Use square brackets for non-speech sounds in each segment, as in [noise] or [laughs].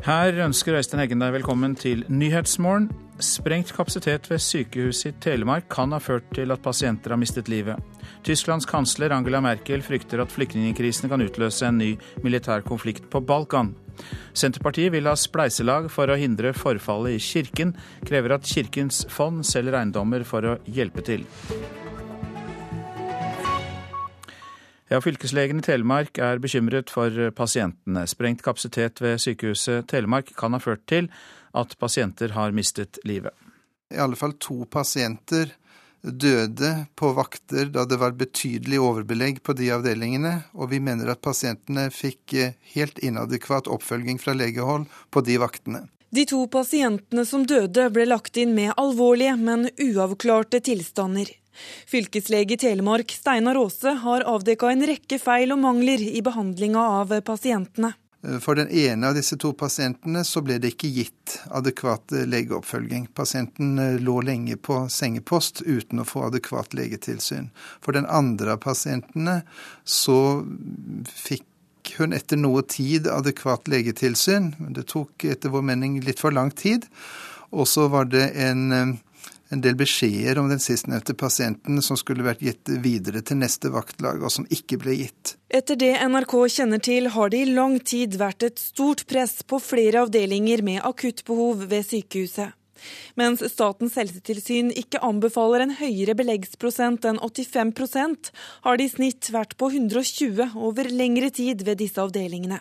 Her ønsker Øystein Heggen deg velkommen til Nyhetsmorgen. Sprengt kapasitet ved sykehuset i Telemark kan ha ført til at pasienter har mistet livet. Tysklands kansler Angela Merkel frykter at flyktningkrisen kan utløse en ny militær konflikt på Balkan. Senterpartiet vil ha spleiselag for å hindre forfallet i kirken, krever at Kirkens fond selger eiendommer for å hjelpe til. Ja, Fylkeslegen i Telemark er bekymret for pasientene. Sprengt kapasitet ved sykehuset Telemark kan ha ført til at pasienter har mistet livet. I alle fall to pasienter døde på vakter da det var betydelig overbelegg på de avdelingene, og vi mener at pasientene fikk helt inadekvat oppfølging fra legehold på de vaktene. De to pasientene som døde, ble lagt inn med alvorlige, men uavklarte tilstander. Fylkeslege i Telemark Steinar Aase har avdekka en rekke feil og mangler i behandlinga av pasientene. For den ene av disse to pasientene så ble det ikke gitt adekvat legeoppfølging. Pasienten eh, lå lenge på sengepost uten å få adekvat legetilsyn. For den andre av pasientene så fikk hun etter noe tid adekvat legetilsyn. Det tok etter vår mening litt for lang tid. Og så var det en eh, en del beskjeder om den sistnevnte pasienten som skulle vært gitt videre til neste vaktlag, og som ikke ble gitt. Etter det NRK kjenner til, har det i lang tid vært et stort press på flere avdelinger med akuttbehov ved sykehuset. Mens Statens helsetilsyn ikke anbefaler en høyere beleggsprosent enn 85% har det i snitt vært på 120 over lengre tid ved disse avdelingene.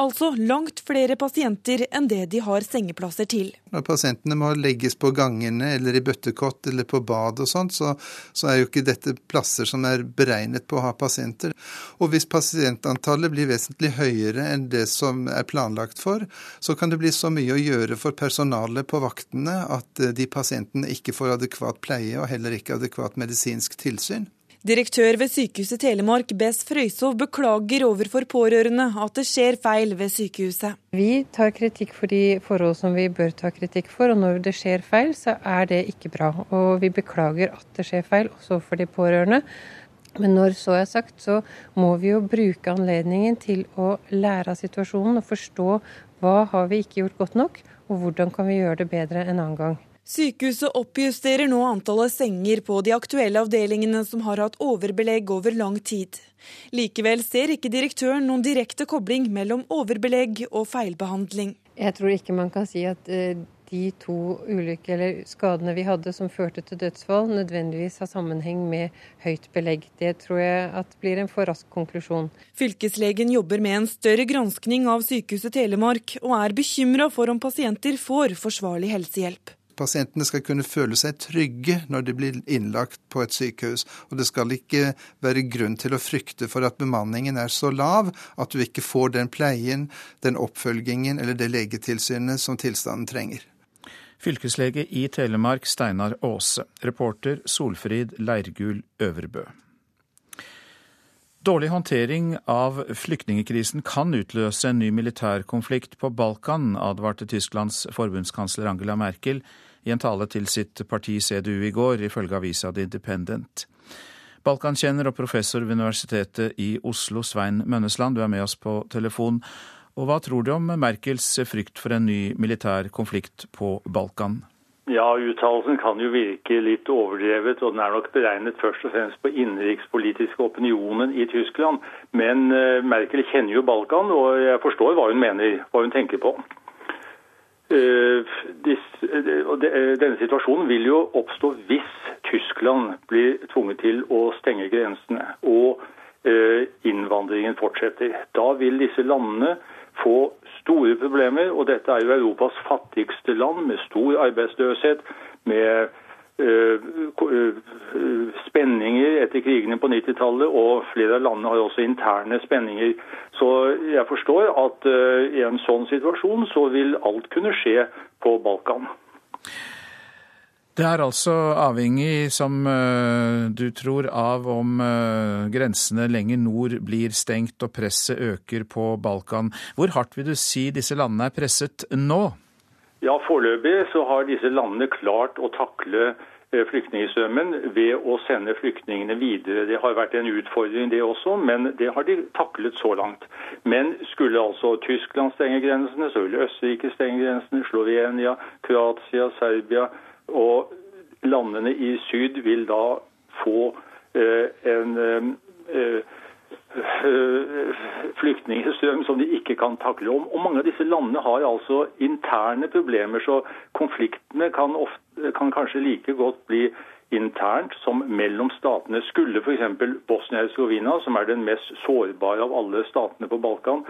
Altså langt flere pasienter enn det de har sengeplasser til. Når pasientene må legges på gangene eller i bøttekott eller på bad og sånt, så, så er jo ikke dette plasser som er beregnet på å ha pasienter. Og hvis pasientantallet blir vesentlig høyere enn det som er planlagt for, så kan det bli så mye å gjøre for personalet på vaktene at eh, de pasientene ikke får adekvat pleie og heller ikke adekvat medisinsk tilsyn. Direktør ved Sykehuset Telemark, Bess Frøysov, beklager overfor pårørende at det skjer feil ved sykehuset. Vi tar kritikk for de forhold som vi bør ta kritikk for, og når det skjer feil, så er det ikke bra. Og vi beklager at det skjer feil, også for de pårørende. Men når så er sagt, så må vi jo bruke anledningen til å lære av situasjonen og forstå hva har vi ikke gjort godt nok, og hvordan kan vi gjøre det bedre en annen gang. Sykehuset oppjusterer nå antallet senger på de aktuelle avdelingene som har hatt overbelegg over lang tid. Likevel ser ikke direktøren noen direkte kobling mellom overbelegg og feilbehandling. Jeg tror ikke man kan si at eh, de to ulykker eller skadene vi hadde som førte til dødsfall, nødvendigvis har sammenheng med høyt belegg. Det tror jeg at blir en for rask konklusjon. Fylkeslegen jobber med en større granskning av Sykehuset Telemark, og er bekymra for om pasienter får forsvarlig helsehjelp. Pasientene skal kunne føle seg trygge når de blir innlagt på et sykehus. Og det skal ikke være grunn til å frykte for at bemanningen er så lav at du ikke får den pleien, den oppfølgingen eller det legetilsynet som tilstanden trenger. Fylkeslege i Telemark Steinar Aase. Reporter Solfrid Leirgul Øverbø. Dårlig håndtering av flyktningekrisen kan utløse en ny militær konflikt på Balkan, advarte Tysklands forbundskansler Angela Merkel i en tale til sitt parti CDU i går, ifølge avisa The Independent. Balkankjenner og professor ved Universitetet i Oslo, Svein Mønnesland, du er med oss på telefon. Og hva tror du om Merkels frykt for en ny militær konflikt på Balkan? Ja, uttalelsen kan jo virke litt overdrevet, og den er nok beregnet først og fremst på innenrikspolitiske opinionen i Tyskland. Men uh, Merkel kjenner jo Balkan, og jeg forstår hva hun mener, hva hun tenker på. Dis, uh, denne situasjonen vil jo oppstå hvis Tyskland blir tvunget til å stenge grensene og innvandringen fortsetter. Da vil disse landene få store problemer. Og dette er jo Europas fattigste land med stor arbeidsløshet, med spenninger etter krigene på 90-tallet, og flere av landene har også interne spenninger. Så jeg forstår at i en sånn situasjon så vil alt kunne skje på Balkan. Det er altså avhengig, som du tror, av om grensene lenger nord blir stengt og presset øker på Balkan. Hvor hardt vil du si disse landene er presset nå? Ja, Foreløpig så har disse landene klart å takle Eh, flyktningstrømmen ved å sende flyktningene videre. Det har vært en utfordring, det også, men det har de taklet så langt. Men skulle altså Tyskland stenge grensene, så ville Østerrike stenge grensene, Slovenia, Kroatia, Serbia og landene i syd vil da få eh, en eh, flyktningstrøm som de ikke kan takle. om. Og mange av disse landene har altså interne problemer, så konfliktene kan, ofte, kan kanskje like godt bli internt som mellom statene. Skulle f.eks. Bosnia-Hercegovina, som er den mest sårbare av alle statene på Balkan,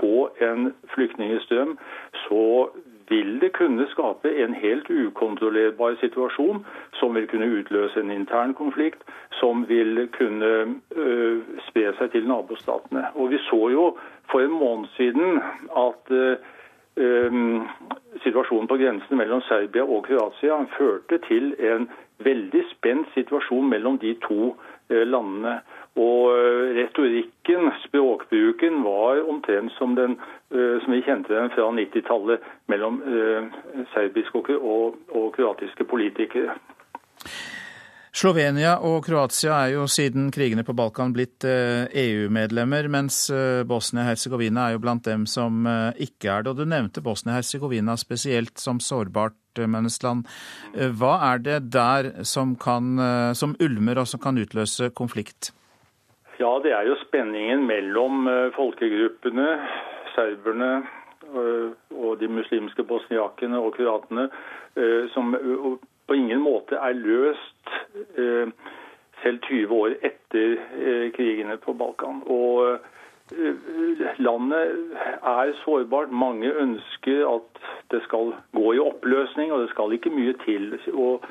få en flyktningstrøm, så vil det kunne skape en helt ukontrollerbar situasjon som vil kunne utløse en intern konflikt, som vil kunne uh, spre seg til nabostatene. Og Vi så jo for en måned siden at um, situasjonen på grensen mellom Serbia og Kroatia førte til en veldig spent situasjon mellom de to uh, landene. Og retorikken, språkbruken, var omtrent som, den, som vi kjente den fra 90-tallet mellom serbiske og, og kroatiske politikere. Slovenia og Kroatia er jo siden krigene på Balkan blitt EU-medlemmer, eh, e mens eh, Bosnia-Hercegovina er jo blant dem som eh, ikke er det. Og du nevnte Bosnia-Hercegovina spesielt som sårbart Mønnesland. Hva er det der som, kan, som ulmer og som kan utløse konflikt? Ja, det er jo spenningen mellom folkegruppene, serberne og de muslimske bosniakene og kroatene, som på ingen måte er løst eh, selv 20 år etter eh, krigene på Balkan. Og eh, landet er sårbart. Mange ønsker at det skal gå i oppløsning, og det skal ikke mye til. og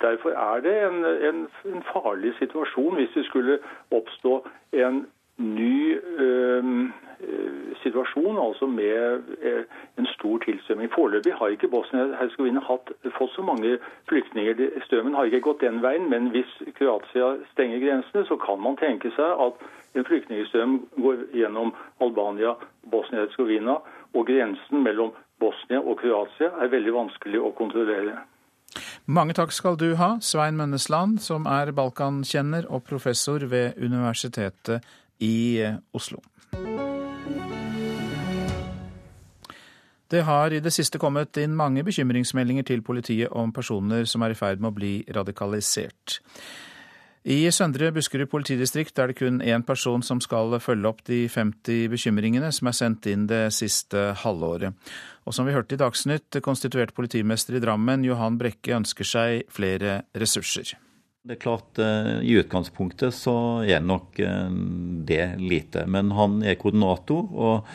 Derfor er det en, en, en farlig situasjon hvis det skulle oppstå en ny øh, situasjon, altså med øh, en stor tilstrømming. Foreløpig har ikke Bosnia-Hercegovina fått så mange flyktninger. Strømmen har ikke gått den veien, men hvis Kroatia stenger grensene, så kan man tenke seg at en flyktningstrøm går gjennom Albania, Bosnia-Hercegovina, og grensen mellom Bosnia og Kroatia er veldig vanskelig å kontrollere. Mange takk skal du ha, Svein Mønnesland, som er balkankjenner og professor ved Universitetet i eh, Oslo. Det har i det siste kommet inn mange bekymringsmeldinger til politiet om personer som er i ferd med å bli radikalisert. I Søndre Buskerud politidistrikt er det kun én person som skal følge opp de 50 bekymringene som er sendt inn det siste halvåret. Og som vi hørte i Dagsnytt, konstituert politimester i Drammen, Johan Brekke, ønsker seg flere ressurser. Det er klart, eh, I utgangspunktet så er nok eh, det lite. Men han er koordinator, og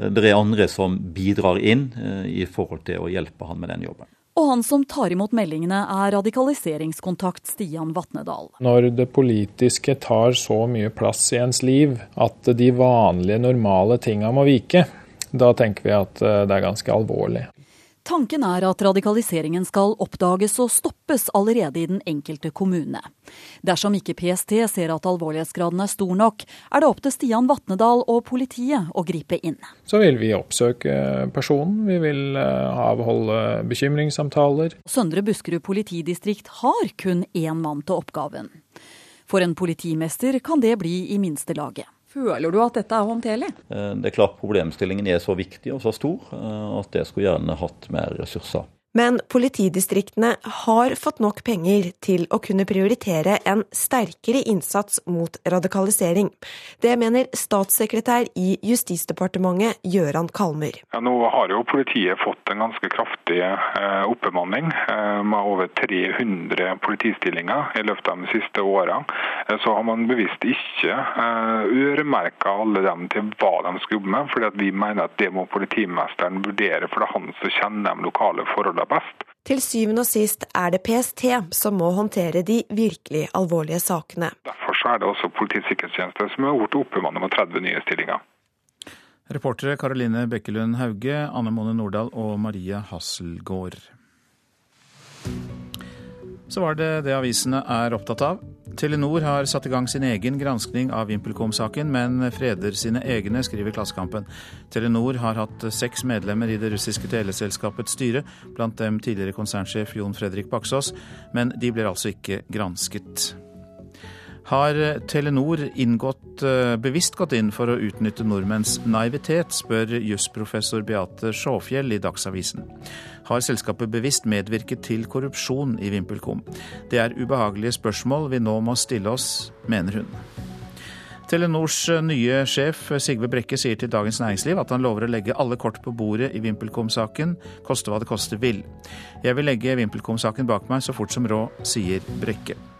eh, det er andre som bidrar inn i forhold til å hjelpe han med den jobben. Og han som tar imot meldingene er radikaliseringskontakt Stian Vatnedal. Når det politiske tar så mye plass i ens liv at de vanlige, normale tinga må vike, da tenker vi at det er ganske alvorlig. Tanken er at radikaliseringen skal oppdages og stoppes allerede i den enkelte kommune. Dersom ikke PST ser at alvorlighetsgraden er stor nok, er det opp til Stian Vatnedal og politiet å gripe inn. Så vil vi oppsøke personen, vi vil eh, avholde bekymringssamtaler. Søndre Buskerud politidistrikt har kun én mann til oppgaven. For en politimester kan det bli i minste laget. Føler du at dette er håndterlig? Eh, det er klart Problemstillingen er så viktig og så stor eh, at jeg skulle gjerne hatt mer ressurser. Men politidistriktene har fått nok penger til å kunne prioritere en sterkere innsats mot radikalisering. Det mener statssekretær i Justisdepartementet Gøran Kalmer. Ja, nå har jo politiet fått en ganske kraftig eh, oppbemanning, eh, med over 300 politistillinger i løpet av de siste åra. Eh, så har man bevisst ikke øremerka alle dem til hva de skal jobbe med, fordi vi mener at det må politimesteren vurdere, for det er han som kjenner de lokale forholdene best. Til syvende og sist er det PST som må håndtere de virkelig alvorlige sakene. Derfor er det også Politiets sikkerhetstjeneste som har blitt oppbemannet med 30 nye stillinger. Reportere Karoline Bekkelund Hauge, Anne Mone Nordahl og Maria Hasselgaard. Så var det det avisene er opptatt av. Telenor har satt i gang sin egen granskning av VimpelCom-saken, men freder sine egne, skriver Klassekampen. Telenor har hatt seks medlemmer i det russiske teleselskapets styre, blant dem tidligere konsernsjef Jon Fredrik Baksås, men de blir altså ikke gransket. Har Telenor inngått, eh, bevisst gått inn for å utnytte nordmenns naivitet, spør jusprofessor Beate Sjåfjell i Dagsavisen har selskapet bevisst medvirket til korrupsjon i VimpelCom. Det er ubehagelige spørsmål vi nå må stille oss, mener hun. Telenors nye sjef Sigve Brekke sier til Dagens Næringsliv at han lover å legge alle kort på bordet i VimpelCom-saken, koste hva det koste vil. Jeg vil legge VimpelCom-saken bak meg så fort som råd, sier Brekke.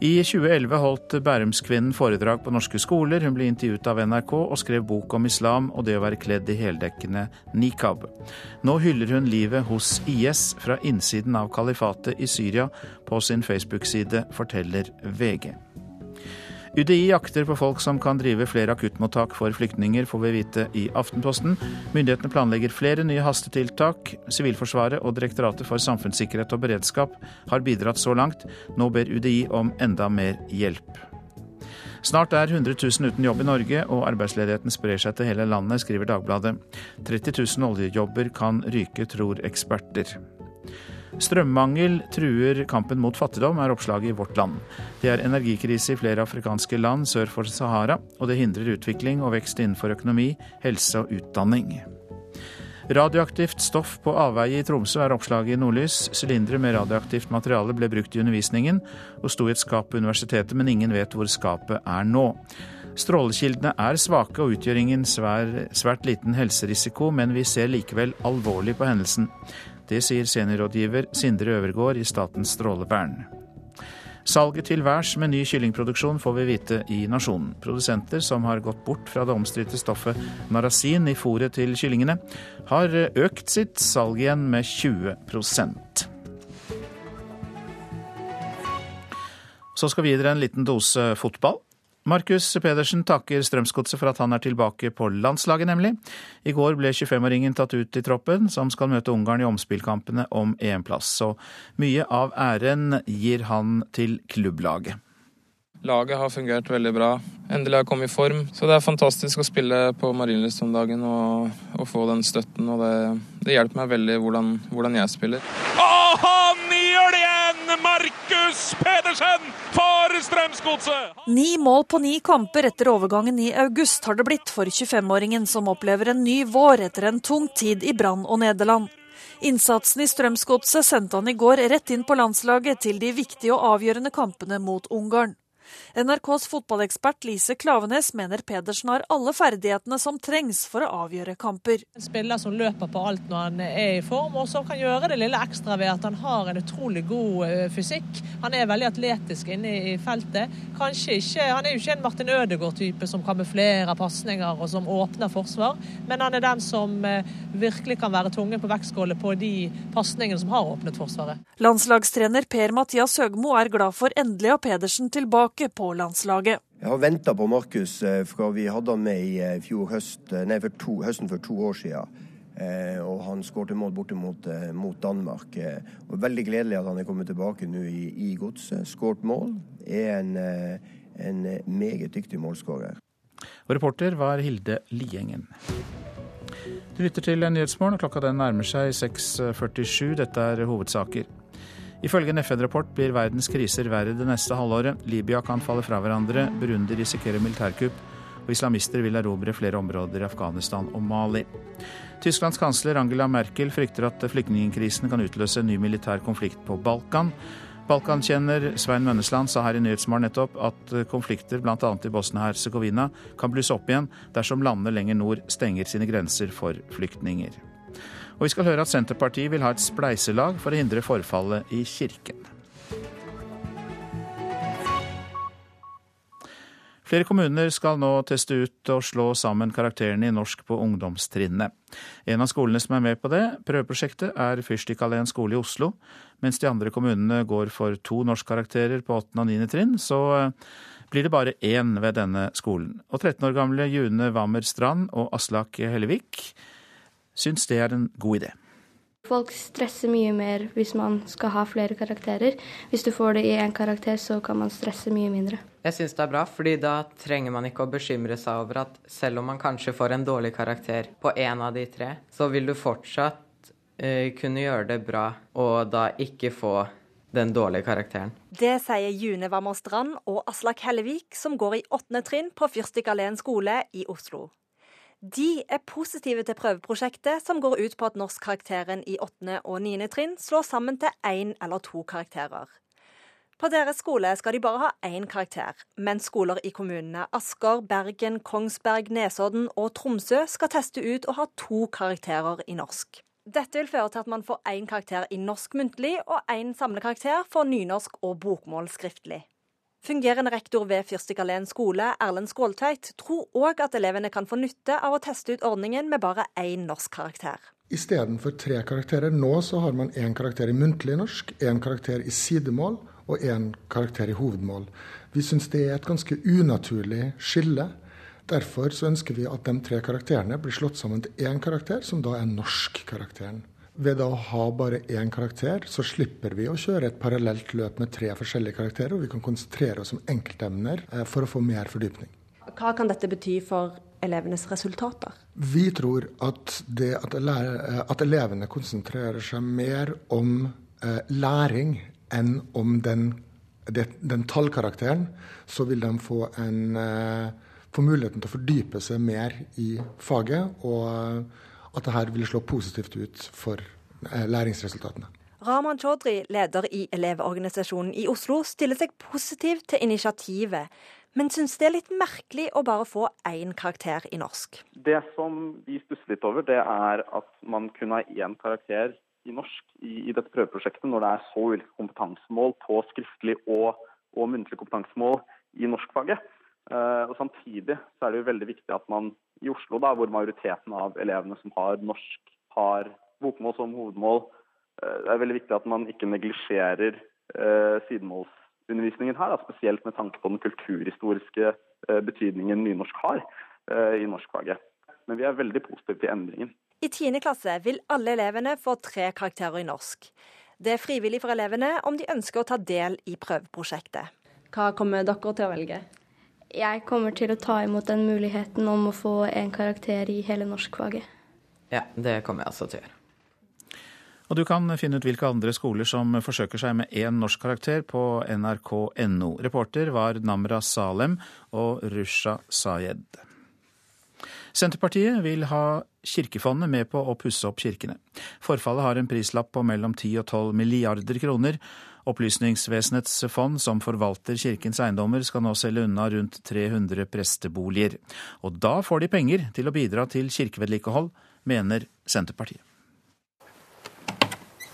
I 2011 holdt Bærumskvinnen foredrag på norske skoler. Hun ble intervjuet av NRK og skrev bok om islam og det å være kledd i heldekkende nikab. Nå hyller hun livet hos IS fra innsiden av kalifatet i Syria på sin Facebook-side, forteller VG. UDI jakter på folk som kan drive flere akuttmottak for flyktninger, får vi vite i Aftenposten. Myndighetene planlegger flere nye hastetiltak. Sivilforsvaret og Direktoratet for samfunnssikkerhet og beredskap har bidratt så langt. Nå ber UDI om enda mer hjelp. Snart er 100 000 uten jobb i Norge, og arbeidsledigheten sprer seg til hele landet, skriver Dagbladet. 30 000 oljejobber kan ryke, tror eksperter. Strømmangel truer kampen mot fattigdom, er oppslaget i Vårt Land. Det er energikrise i flere afrikanske land sør for Sahara, og det hindrer utvikling og vekst innenfor økonomi, helse og utdanning. Radioaktivt stoff på avveie i Tromsø er oppslaget i Nordlys. Sylindere med radioaktivt materiale ble brukt i undervisningen og sto i et skap på universitetet, men ingen vet hvor skapet er nå. Strålekildene er svake og utgjør ingen svær, svært liten helserisiko, men vi ser likevel alvorlig på hendelsen. Det sier seniorrådgiver Sindre Øvergård i Statens strålevern. Salget til værs med ny kyllingproduksjon får vi vite i Nasjonen. Produsenter som har gått bort fra det omstridte stoffet narasin i fôret til kyllingene, har økt sitt salg igjen med 20% Så skal vi gi dere en liten dose fotball. Markus Pedersen takker Strømsgodset for at han er tilbake på landslaget, nemlig. I går ble 25-åringen tatt ut i troppen, som skal møte Ungarn i omspillkampene om EM-plass. Så mye av æren gir han til klubblaget. Laget har fungert veldig bra. Endelig har jeg kommet i form. Så det er fantastisk å spille på Marienlyst om dagen og, og, få den støtten. Og det, det hjelper meg veldig hvordan, hvordan jeg spiller. Og han gjør det igjen! Markus Pedersen for Strømsgodset! Ni mål på ni kamper etter overgangen i august har det blitt for 25-åringen som opplever en ny vår etter en tung tid i Brann og Nederland. Innsatsen i Strømsgodset sendte han i går rett inn på landslaget til de viktige og avgjørende kampene mot Ungarn. NRKs fotballekspert Lise Klavenes mener Pedersen har alle ferdighetene som trengs for å avgjøre kamper. En spiller som løper på alt når han er i form, og som kan gjøre det lille ekstra ved at han har en utrolig god eh, fysikk. Han er veldig atletisk inne i feltet. Kanskje ikke, Han er jo ikke en Martin Ødegaard-type som kamuflerer pasninger og som åpner forsvar, men han er den som eh, virkelig kan være tungen på vektskålet på de pasningene som har åpnet Forsvaret. Landslagstrener Per-Mathias Høgmo er glad for endelig å ha Pedersen tilbake tilbake på landslaget. Jeg har venta på Markus eh, fra vi hadde han med i eh, fjor høst, eh, nei, for to, høsten for to år siden. og han skårte mål borte mot, mot, Danmark. og Veldig gledelig at han er kommet tilbake nå i, i godset. Skåret mål. Er en, en meget dyktig målskårer. Og reporter var Hilde Liengen. Du lytter til Nyhetsmorgen, og klokka den nærmer seg 6.47. Dette er hovedsaker. Ifølge en FN-rapport blir verdens kriser verre det neste halvåret. Libya kan falle fra hverandre, Burundi risikerer militærkupp, og islamister vil erobre flere områder i Afghanistan og Mali. Tysklands kansler Angela Merkel frykter at flyktningkrisen kan utløse en ny militær konflikt på Balkan. Balkankjenner Svein Mønnesland sa her i Nyhetsmorgen nettopp at konflikter bl.a. i Bosnia-Hercegovina kan blusse opp igjen dersom landene lenger nord stenger sine grenser for flyktninger. Og vi skal høre at Senterpartiet vil ha et spleiselag for å hindre forfallet i kirken. Flere kommuner skal nå teste ut og slå sammen karakterene i norsk på ungdomstrinnet. En av skolene som er med på det, prøveprosjektet, er Fyrstikkalleen skole i Oslo. Mens de andre kommunene går for to norskkarakterer på 8. og 9. trinn, så eh, blir det bare én ved denne skolen. Og 13 år gamle June Wammer Strand og Aslak Hellevik syns det er en god idé. Folk stresser mye mer hvis man skal ha flere karakterer. Hvis du får det i én karakter, så kan man stresse mye mindre. Jeg syns det er bra, fordi da trenger man ikke å bekymre seg over at selv om man kanskje får en dårlig karakter på én av de tre, så vil du fortsatt uh, kunne gjøre det bra og da ikke få den dårlige karakteren. Det sier June Wammer Strand og Aslak Hellevik, som går i åttende trinn på Fyrstikk Alén skole i Oslo. De er positive til prøveprosjektet, som går ut på at norskkarakteren i 8. og 9. trinn slår sammen til én eller to karakterer. På deres skole skal de bare ha én karakter, mens skoler i kommunene Asker, Bergen, Kongsberg, Nesodden og Tromsø skal teste ut å ha to karakterer i norsk. Dette vil føre til at man får én karakter i norsk muntlig og én samlekarakter for nynorsk og bokmål skriftlig. Fungerende rektor ved Fyrstikkalleen skole, Erlend Skåltveit, tror òg at elevene kan få nytte av å teste ut ordningen med bare én norsk karakter. Istedenfor tre karakterer nå, så har man én karakter i muntlig norsk, én karakter i sidemål og én karakter i hovedmål. Vi syns det er et ganske unaturlig skille. Derfor så ønsker vi at de tre karakterene blir slått sammen til én karakter, som da er norskkarakteren. Ved å ha bare én karakter, så slipper vi å kjøre et parallelt løp med tre forskjellige karakterer, og vi kan konsentrere oss om enkeltemner eh, for å få mer fordypning. Hva kan dette bety for elevenes resultater? Vi tror at det at, eh, at elevene konsentrerer seg mer om eh, læring enn om den, det, den, tallkarakteren, så vil de få, en, eh, få muligheten til å fordype seg mer i faget. og at dette vil slå positivt ut for eh, læringsresultatene. Raman Chaudhry, leder i Elevorganisasjonen i Oslo, stiller seg positiv til initiativet, men syns det er litt merkelig å bare få én karakter i norsk. Det som vi stusser litt over, det er at man kun har én karakter i norsk i, i, dette prøveprosjektet, når det er så ulike kompetansemål på skriftlig og, og muntlig kompetansemål i norskfaget. Uh, og Samtidig så er det jo veldig viktig at man i Oslo, da, hvor majoriteten av elevene som har norsk, har bokmål som hovedmål. Eh, det er veldig viktig at man ikke neglisjerer eh, sidemålsundervisningen her, da, spesielt med tanke på den kulturhistoriske eh, betydningen nynorsk har i norskfaget. Men vi er veldig positive til endringen. I 10. klasse vil alle elevene få tre karakterer i norsk. Det er frivillig for elevene om de ønsker å ta del i prøveprosjektet. Hva kommer dere til å velge? Jeg kommer til å ta imot den muligheten om å få en karakter i hele norskfaget. Ja, det kommer jeg også til å gjøre. Og du kan finne ut hvilke andre skoler som forsøker seg med én norsk karakter på nrk.no. Reporter var Namra Salem og Rusha Sayed. Senterpartiet vil ha Kirkefondet med på å pusse opp kirkene. Forfallet har en prislapp på mellom 10 og 12 milliarder kroner, Opplysningsvesenets fond, som forvalter kirkens eiendommer, skal nå selge unna rundt 300 presteboliger. Og da får de penger til å bidra til kirkevedlikehold, mener Senterpartiet.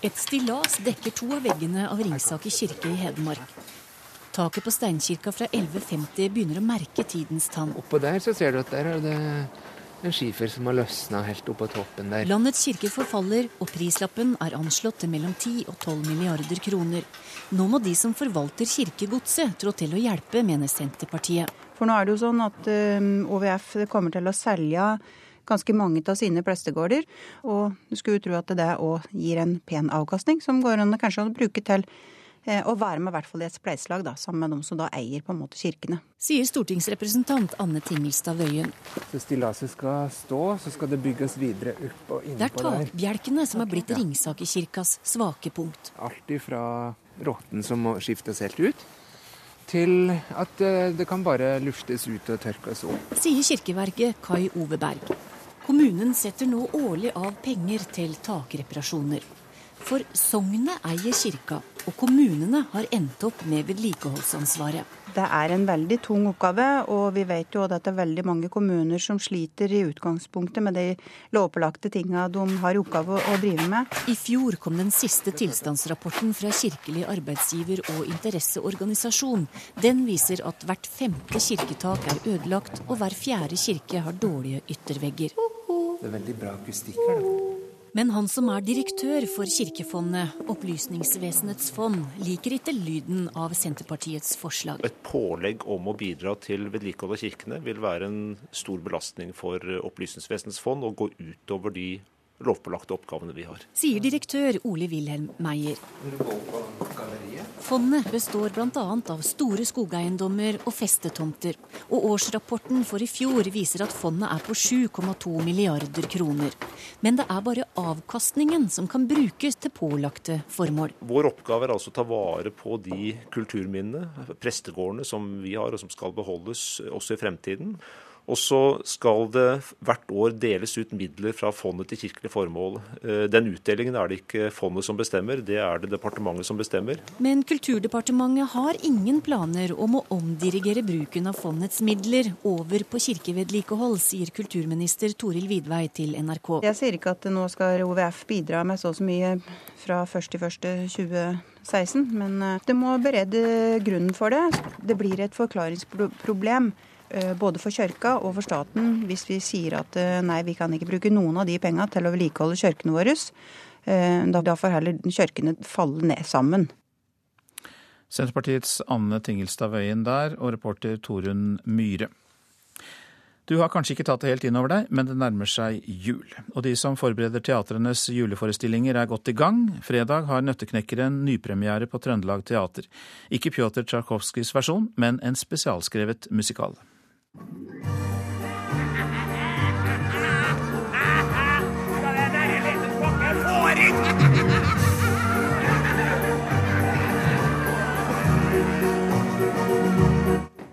Et stillas dekker to av veggene av Ringsaker kirke i Hedmark. Taket på steinkirka fra 1150 begynner å merke tidens tann. Oppå der så ser du at der er det en skifer som har løsna helt oppå toppen der. Landets kirker forfaller, og prislappen er anslått til mellom 10 og 12 milliarder kroner. Nå må de som forvalter kirkegodset trå til å hjelpe, mener Senterpartiet. For nå er det jo sånn at um, OVF kommer til å selge ganske mange av sine prestegårder. Og du skulle jo tro at det òg gir en pen avkastning, som går an kanskje å bruke til Eh, og være med i hvert fall i et spleiselag sammen med de som da eier på en måte kirkene. Sier stortingsrepresentant Anne Tingelstad Wøien. Så stillaset skal stå, så skal det bygges videre opp og innpå der. Det er takbjelkene som er blitt Ringsakerkirkas svake punkt. Alt ifra rotten som må skiftes helt ut, til at eh, det kan bare luftes ut og tørkes opp. Sier kirkeverket Kai Ove Berg. Kommunen setter nå årlig av penger til takreparasjoner. For sognet eier kirka, og kommunene har endt opp med vedlikeholdsansvaret. Det er en veldig tung oppgave, og vi vet jo at det er veldig mange kommuner som sliter i utgangspunktet med de lovpålagte tinga de har i oppgave å drive med. I fjor kom den siste tilstandsrapporten fra Kirkelig arbeidsgiver- og interesseorganisasjon. Den viser at hvert femte kirketak er ødelagt, og hver fjerde kirke har dårlige yttervegger. Det er veldig bra akustikk her, da. Men han som er direktør for Kirkefondet, Opplysningsvesenets fond, liker ikke lyden av Senterpartiets forslag. Et pålegg om å bidra til vedlikehold av kirkene vil være en stor belastning for Opplysningsvesenets fond og gå utover de lovpålagte oppgavene vi har. Sier direktør Ole Wilhelm Meyer. Fondet består bl.a. av store skogeiendommer og festetomter. Og årsrapporten for i fjor viser at fondet er på 7,2 milliarder kroner. Men det er bare avkastningen som kan brukes til pålagte formål. Vår oppgave er altså å ta vare på de kulturminnene, prestegårdene som vi har og som skal beholdes også i fremtiden. Og så skal det hvert år deles ut midler fra fondet til kirkelige formål. Eh, den utdelingen er det ikke fondet som bestemmer, det er det departementet som bestemmer. Men Kulturdepartementet har ingen planer om å omdirigere bruken av fondets midler over på kirkevedlikehold, sier kulturminister Toril Vidvei til NRK. Jeg sier ikke at nå skal OVF bidra med så og så mye fra 1.1.2016, men eh, det må berede grunnen for det. Det blir et forklaringsproblem både for kirka og for staten hvis vi sier at eh, nei, vi kan ikke bruke noen av de penga til å vedlikeholde kirkene våre. Eh, da får heller kirkene falle ned sammen. Senterpartiets Anne Tingelstad Wøien der, og reporter Torunn Myhre. Du har kanskje ikke tatt det helt inn over deg, men det nærmer seg jul. Og de som forbereder teatrenes juleforestillinger er godt i gang. Fredag har Nøtteknekkeren nypremiere på Trøndelag Teater. Ikke Pjotr Tsjajkovskijs versjon, men en spesialskrevet musikal.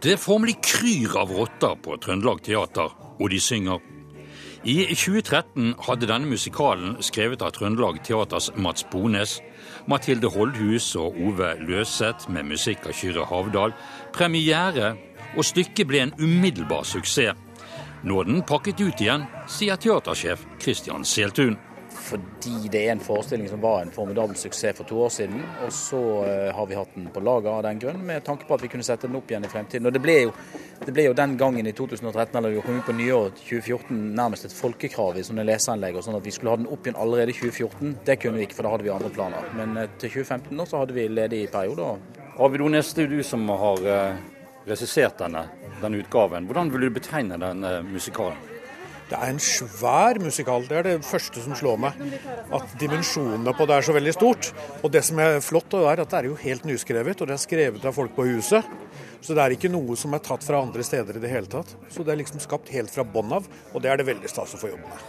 Det formelig kryr av rotter på Trøndelag Teater, og de synger. I 2013 hadde denne musikalen, skrevet av Trøndelag Teaters Mats Bones, Mathilde Holdhus og Ove Løseth med musikk av Kyrre Havdal, premiere, og stykket ble en umiddelbar suksess. Nå er den pakket ut igjen, sier teatersjef Christian Seltun fordi det er en forestilling som var en formidabel suksess for to år siden. Og så uh, har vi hatt den på lager av den grunn, med tanke på at vi kunne sette den opp igjen i fremtiden. Og det ble jo, det ble jo den gangen i 2013, eller vi kom ut på nyåret 2014, nærmest et folkekrav i sånne leseanlegg. og sånn at vi skulle ha den opp igjen allerede i 2014. Det kunne vi ikke, for da hadde vi andre planer. Men uh, til 2015 nå så hadde vi ledig periode. Det er du som har uh, regissert denne, denne utgaven. Hvordan vil du betegne denne musikalen? Det er en svær musikal. Det er det første som slår meg. At dimensjonene på det er så veldig stort. Og det som er flott, er at det er jo helt nyskrevet, og det er skrevet av folk på huset. Så det er ikke noe som er tatt fra andre steder i det hele tatt. Så det er liksom skapt helt fra bånn av, og det er det veldig stas å få jobbe med.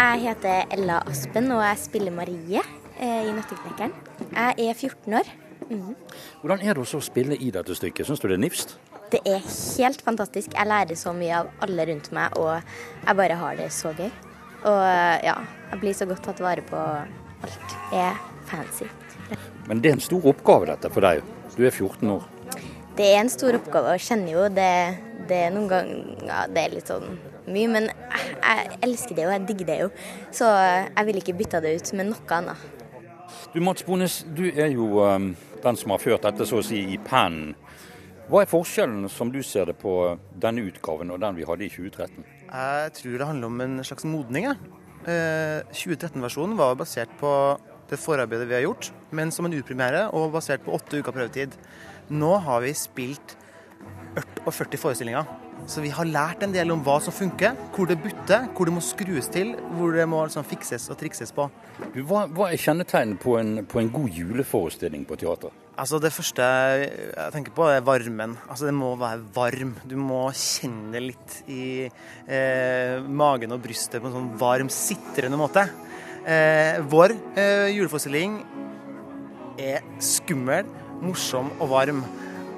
Jeg heter Ella Aspen og jeg spiller Marie eh, i 'Nøtteknekkeren'. Jeg er 14 år. Mm. Hvordan er det å spille i dette stykket? Syns du det er nifst? Det er helt fantastisk. Jeg lærer så mye av alle rundt meg, og jeg bare har det så gøy. Og ja, jeg blir så godt tatt vare på. Alt er fancy. Men det er en stor oppgave dette for deg. Du er 14 år. Det er en stor oppgave, og kjenner jo det, det er noen ganger ja, det er litt sånn mye, men jeg elsker det jo, jeg digger det jo. Så jeg vil ikke bytte det ut med noe annet. Du Mats Bones, du er jo um, den som har ført dette så å si i pennen. Hva er forskjellen som du ser det på denne utgaven og den vi hadde i 2013? Jeg tror det handler om en slags modning. Eh, 2013-versjonen var basert på det forarbeidet vi har gjort, men som en utpremiere og basert på åtte uker prøvetid. Nå har vi spilt 40 forestillinger. Så vi har lært en del om hva som funker, hvor det butter, hvor det må skrues til, hvor det må liksom fikses og trikses på. Hva, hva er kjennetegnet på, på, en god juleforestilling på teater? Altså Det første jeg tenker på, er varmen. Altså Det må være varm. Du må kjenne det litt i eh, magen og brystet på en sånn varm, sitrende måte. Eh, vår eh, juleforestilling er skummel, morsom og varm.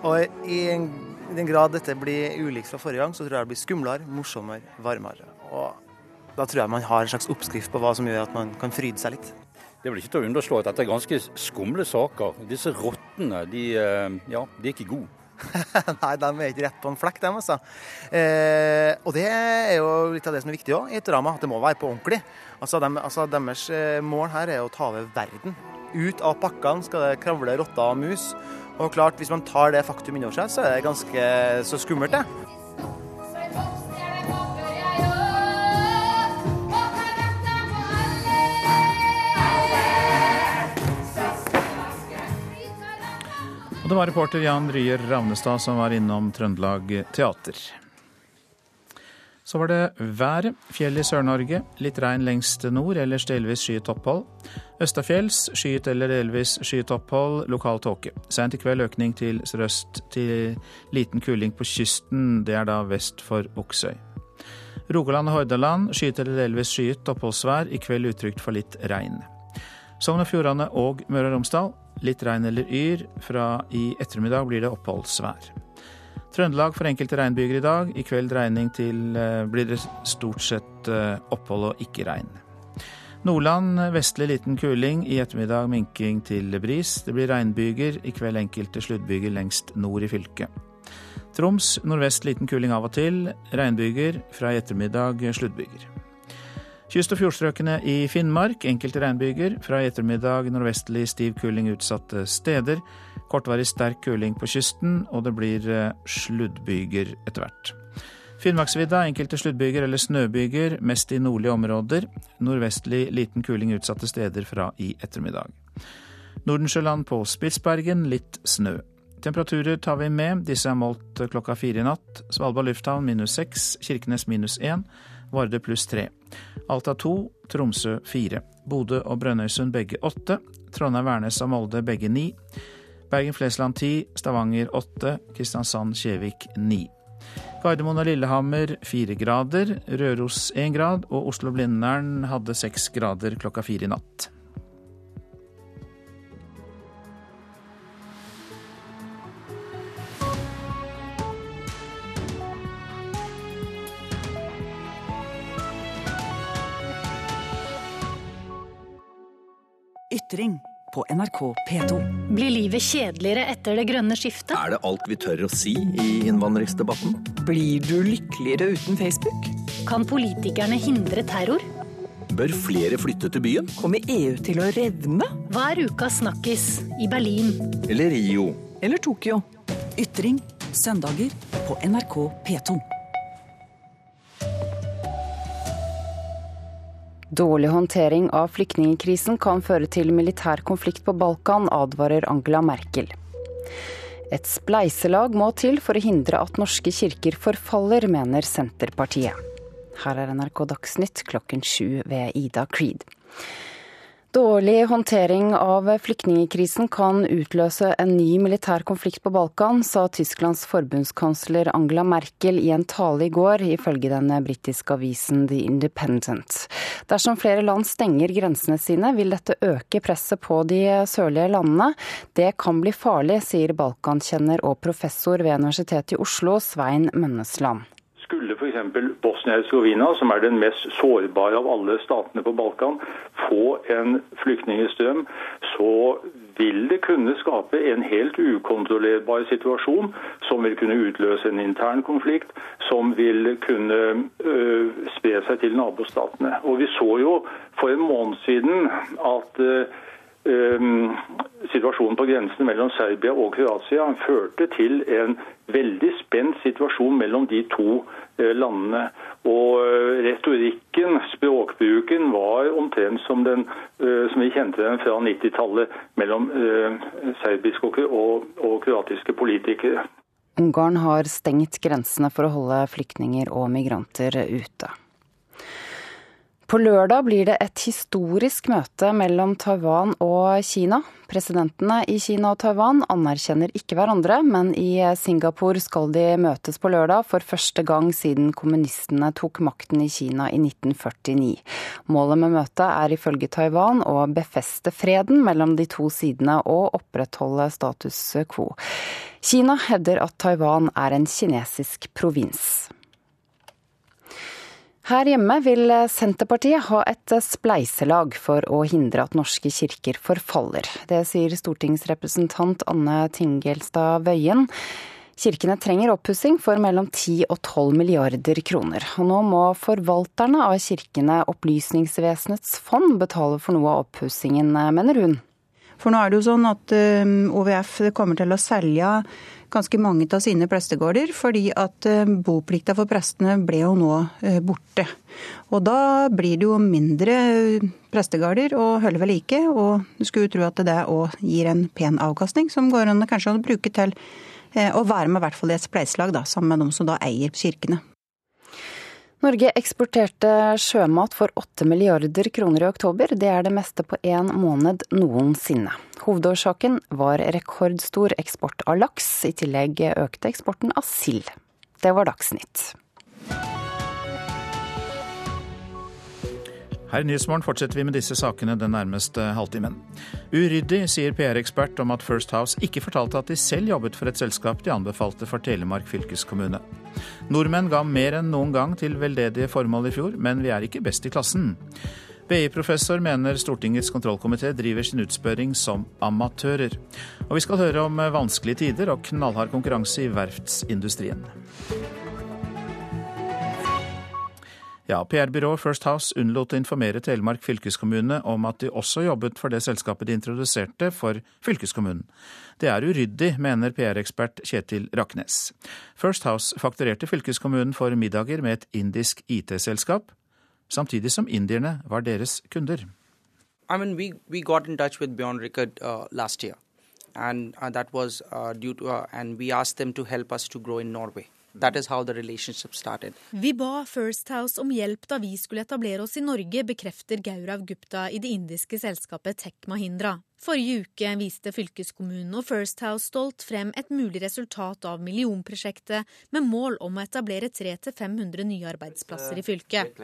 Og i en i den grad dette blir ulikt fra forrige gang, så tror jeg det blir skumlere, morsommere, varmere. Og da tror jeg man har en slags oppskrift på hva som gjør at man kan fryde seg litt. Det er vel ikke til å underslå at dette er ganske skumle saker. Disse rottene, de, eh, ja, de er ikke gode. [laughs] Nei, de er ikke rett på en flekk, dem, altså. Eh, og det er jo litt av det som er viktig òg i et drama, at det må være på ordentlig. Altså, dem, altså Deres eh, mål her er å ta over verden. Ut av pakkene skal det kravle rotter og mus. Og klart, hvis man tar det faktum innover seg, så er det ganske så skummelt, det. det var reporter Jan Ryer Ravnestad som var innom Trøndelag Teater. Så var det været. Fjell i Sør-Norge. Litt regn lengst nord, ellers delvis skyet opphold. Østafjells skyet eller delvis skyet opphold, lokal tåke. Seint i kveld økning til sørøst til liten kuling på kysten. Det er da vest for Buksøy. Rogaland og Hordaland skyet eller delvis skyet oppholdsvær. I kveld utrygt for litt regn. Sogn og Fjordane og Møre og Romsdal litt regn eller yr. Fra i ettermiddag blir det oppholdsvær. Trøndelag for enkelte regnbyger i dag. I kveld regning til eh, blir det stort sett eh, opphold og ikke regn. Nordland vestlig liten kuling. I ettermiddag minking til bris. Det blir regnbyger. I kveld enkelte sluddbyger lengst nord i fylket. Troms nordvest liten kuling av og til. Regnbyger. Fra i ettermiddag sluddbyger. Kyst- og fjordstrøkene i Finnmark enkelte regnbyger. Fra i ettermiddag nordvestlig stiv kuling utsatte steder. Kortvarig sterk kuling på kysten, og det blir eh, sluddbyger etter hvert. Finnmarksvidda enkelte sluddbyger eller snøbyger, mest i nordlige områder. Nordvestlig liten kuling utsatte steder fra i ettermiddag. Nordensjøland på Spitsbergen litt snø. Temperaturer tar vi med. Disse er målt klokka fire i natt. Svalbard lufthavn minus seks, Kirkenes minus én, Vardø pluss tre. Alta to, Tromsø fire. Bodø og Brønnøysund begge åtte. Trondheim, Værnes og Molde begge ni. Bergen-Flesland 10, Stavanger 8, Kristiansand-Kjevik 9. Gardermoen og Lillehammer 4 grader, Røros 1 grad og Oslo-Blindern hadde 6 grader klokka 4 i natt. Ytring på NRK P2. Blir livet kjedeligere etter det grønne skiftet? Er det alt vi tør å si i innvandringsdebatten? Blir du lykkeligere uten Facebook? Kan politikerne hindre terror? Bør flere flytte til byen? Kommer EU til å revne? Hva er ukas snakkis i Berlin? Eller Rio? Eller Tokyo? Ytring søndager på NRK P2. Dårlig håndtering av flyktningkrisen kan føre til militær konflikt på Balkan, advarer Angela Merkel. Et spleiselag må til for å hindre at norske kirker forfaller, mener Senterpartiet. Her er NRK Dagsnytt klokken sju ved Ida Creed. Dårlig håndtering av flyktningkrisen kan utløse en ny militær konflikt på Balkan, sa Tysklands forbundskansler Angela Merkel i en tale i går, ifølge den britiske avisen The Independent. Dersom flere land stenger grensene sine, vil dette øke presset på de sørlige landene. Det kan bli farlig, sier balkankjenner og professor ved Universitetet i Oslo, Svein Mønnesland. Skulle f.eks. Bosnia-Hercegovina, som er den mest sårbare av alle statene på Balkan, få en flyktningstrøm, så vil det kunne skape en helt ukontrollerbar situasjon som vil kunne utløse en intern konflikt, som vil kunne øh, spre seg til nabostatene. Og Vi så jo for en måned siden at øh, situasjonen på grensen mellom Serbia og Kroatia førte til en veldig spent situasjon mellom de to landene. Og retorikken, språkbruken, var omtrent som, den, som vi kjente den fra 90-tallet mellom serbiske og, og kroatiske politikere. Ungarn har stengt grensene for å holde flyktninger og migranter ute. På lørdag blir det et historisk møte mellom Taiwan og Kina. Presidentene i Kina og Taiwan anerkjenner ikke hverandre, men i Singapore skal de møtes på lørdag for første gang siden kommunistene tok makten i Kina i 1949. Målet med møtet er ifølge Taiwan å befeste freden mellom de to sidene og opprettholde status quo. Kina hevder at Taiwan er en kinesisk provins. Her hjemme vil Senterpartiet ha et spleiselag for å hindre at norske kirker forfaller. Det sier stortingsrepresentant Anne Tingelstad Wøien. Kirkene trenger oppussing for mellom 10 og 12 milliarder kroner. Og nå må forvalterne av kirkene, Opplysningsvesenets fond, betale for noe av oppussingen, mener hun. For nå er det jo sånn at OVF kommer til å selge ganske mange av sine prestegårder, fordi at boplikta for prestene ble jo nå borte. Og da blir det jo mindre prestegårder å holde ved like, og du skulle jo tro at det òg gir en pen avkastning, som går an kanskje å bruke til å være med i hvert fall i et spleiselag sammen med de som da eier kirkene. Norge eksporterte sjømat for 8 milliarder kroner i oktober. Det er det meste på én måned noensinne. Hovedårsaken var rekordstor eksport av laks. I tillegg økte eksporten av sild. Det var Dagsnytt. Her i Nyhetsmorgen fortsetter vi med disse sakene den nærmeste halvtimen. Uryddig, sier PR-ekspert om at First House ikke fortalte at de selv jobbet for et selskap de anbefalte for Telemark fylkeskommune. Nordmenn ga mer enn noen gang til veldedige formål i fjor, men vi er ikke best i klassen. BI-professor mener Stortingets kontrollkomité driver sin utspørring som amatører. Og vi skal høre om vanskelige tider og knallhard konkurranse i verftsindustrien. Ja, PR-byrået First House unnlot å informere Telemark fylkeskommune om at de også jobbet for det selskapet de introduserte for fylkeskommunen. Det er uryddig, mener PR-ekspert Kjetil Raknes. First House fakturerte fylkeskommunen for middager med et indisk IT-selskap, samtidig som indierne var deres kunder. I mean, we, we got in touch with Bjorn Rickard uh, last year, and uh, that was uh, due to, uh, and we asked them to help us to grow in Norway. Vi ba First House om hjelp da vi skulle etablere oss i Norge, bekrefter Gaurav Gupta i det indiske selskapet Tech Mahindra. Forrige uke viste fylkeskommunen og First House stolt frem et mulig resultat av millionprosjektet, med mål om å etablere 300-500 nye arbeidsplasser i fylket.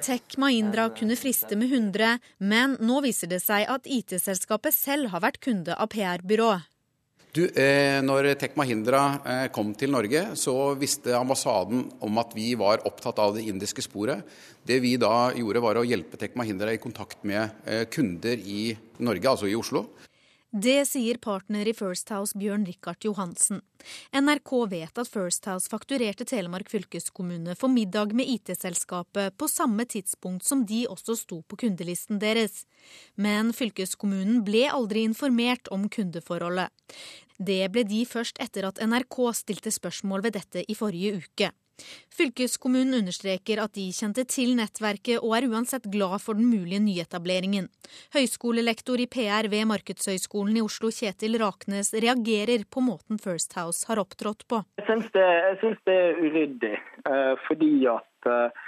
Tech Mahindra kunne friste med 100, men nå viser det seg at IT-selskapet selv har vært kunde av PR-byrået. Du, eh, når Tek Mahindra eh, kom til Norge, så visste ambassaden om at vi var opptatt av det indiske sporet. Det vi da gjorde, var å hjelpe Tek Mahindra i kontakt med eh, kunder i Norge, altså i Oslo. Det sier partner i First House Bjørn Rikard Johansen. NRK vet at First House fakturerte Telemark fylkeskommune for middag med IT-selskapet på samme tidspunkt som de også sto på kundelisten deres. Men fylkeskommunen ble aldri informert om kundeforholdet. Det ble de først etter at NRK stilte spørsmål ved dette i forrige uke. Fylkeskommunen understreker at de kjente til nettverket og er uansett glad for den mulige nyetableringen. Høyskolelektor i PR ved Markedshøgskolen i Oslo, Kjetil Raknes, reagerer på måten First House har opptrådt på. Jeg syns det, det, er uryddig, eh, fordi at eh,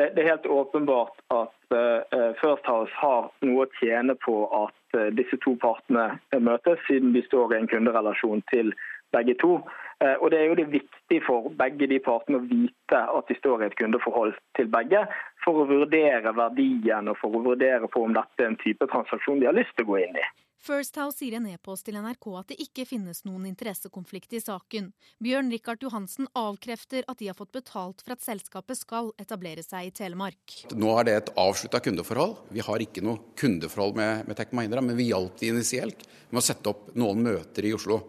det, er helt åpenbart at eh, First House har noe å tjene på at disse to partene møtes, siden de står i en kunderelasjon til begge to. Eh, og Det er jo det viktig for begge de partene å vite at de står i et kundeforhold til begge, for å vurdere verdien og for å vurdere på om dette er en type transaksjon de har lyst til å gå inn i. First House sier i en e-post til NRK at det ikke finnes noen interessekonflikt i saken. Bjørn Rikard Johansen avkrefter at de har fått betalt for at selskapet skal etablere seg i Telemark. Nå er det et avslutta kundeforhold. Vi har ikke noe kundeforhold med, med Tech Mahindra, men vi hjalp de initielt med å sette opp noen møter i Oslo.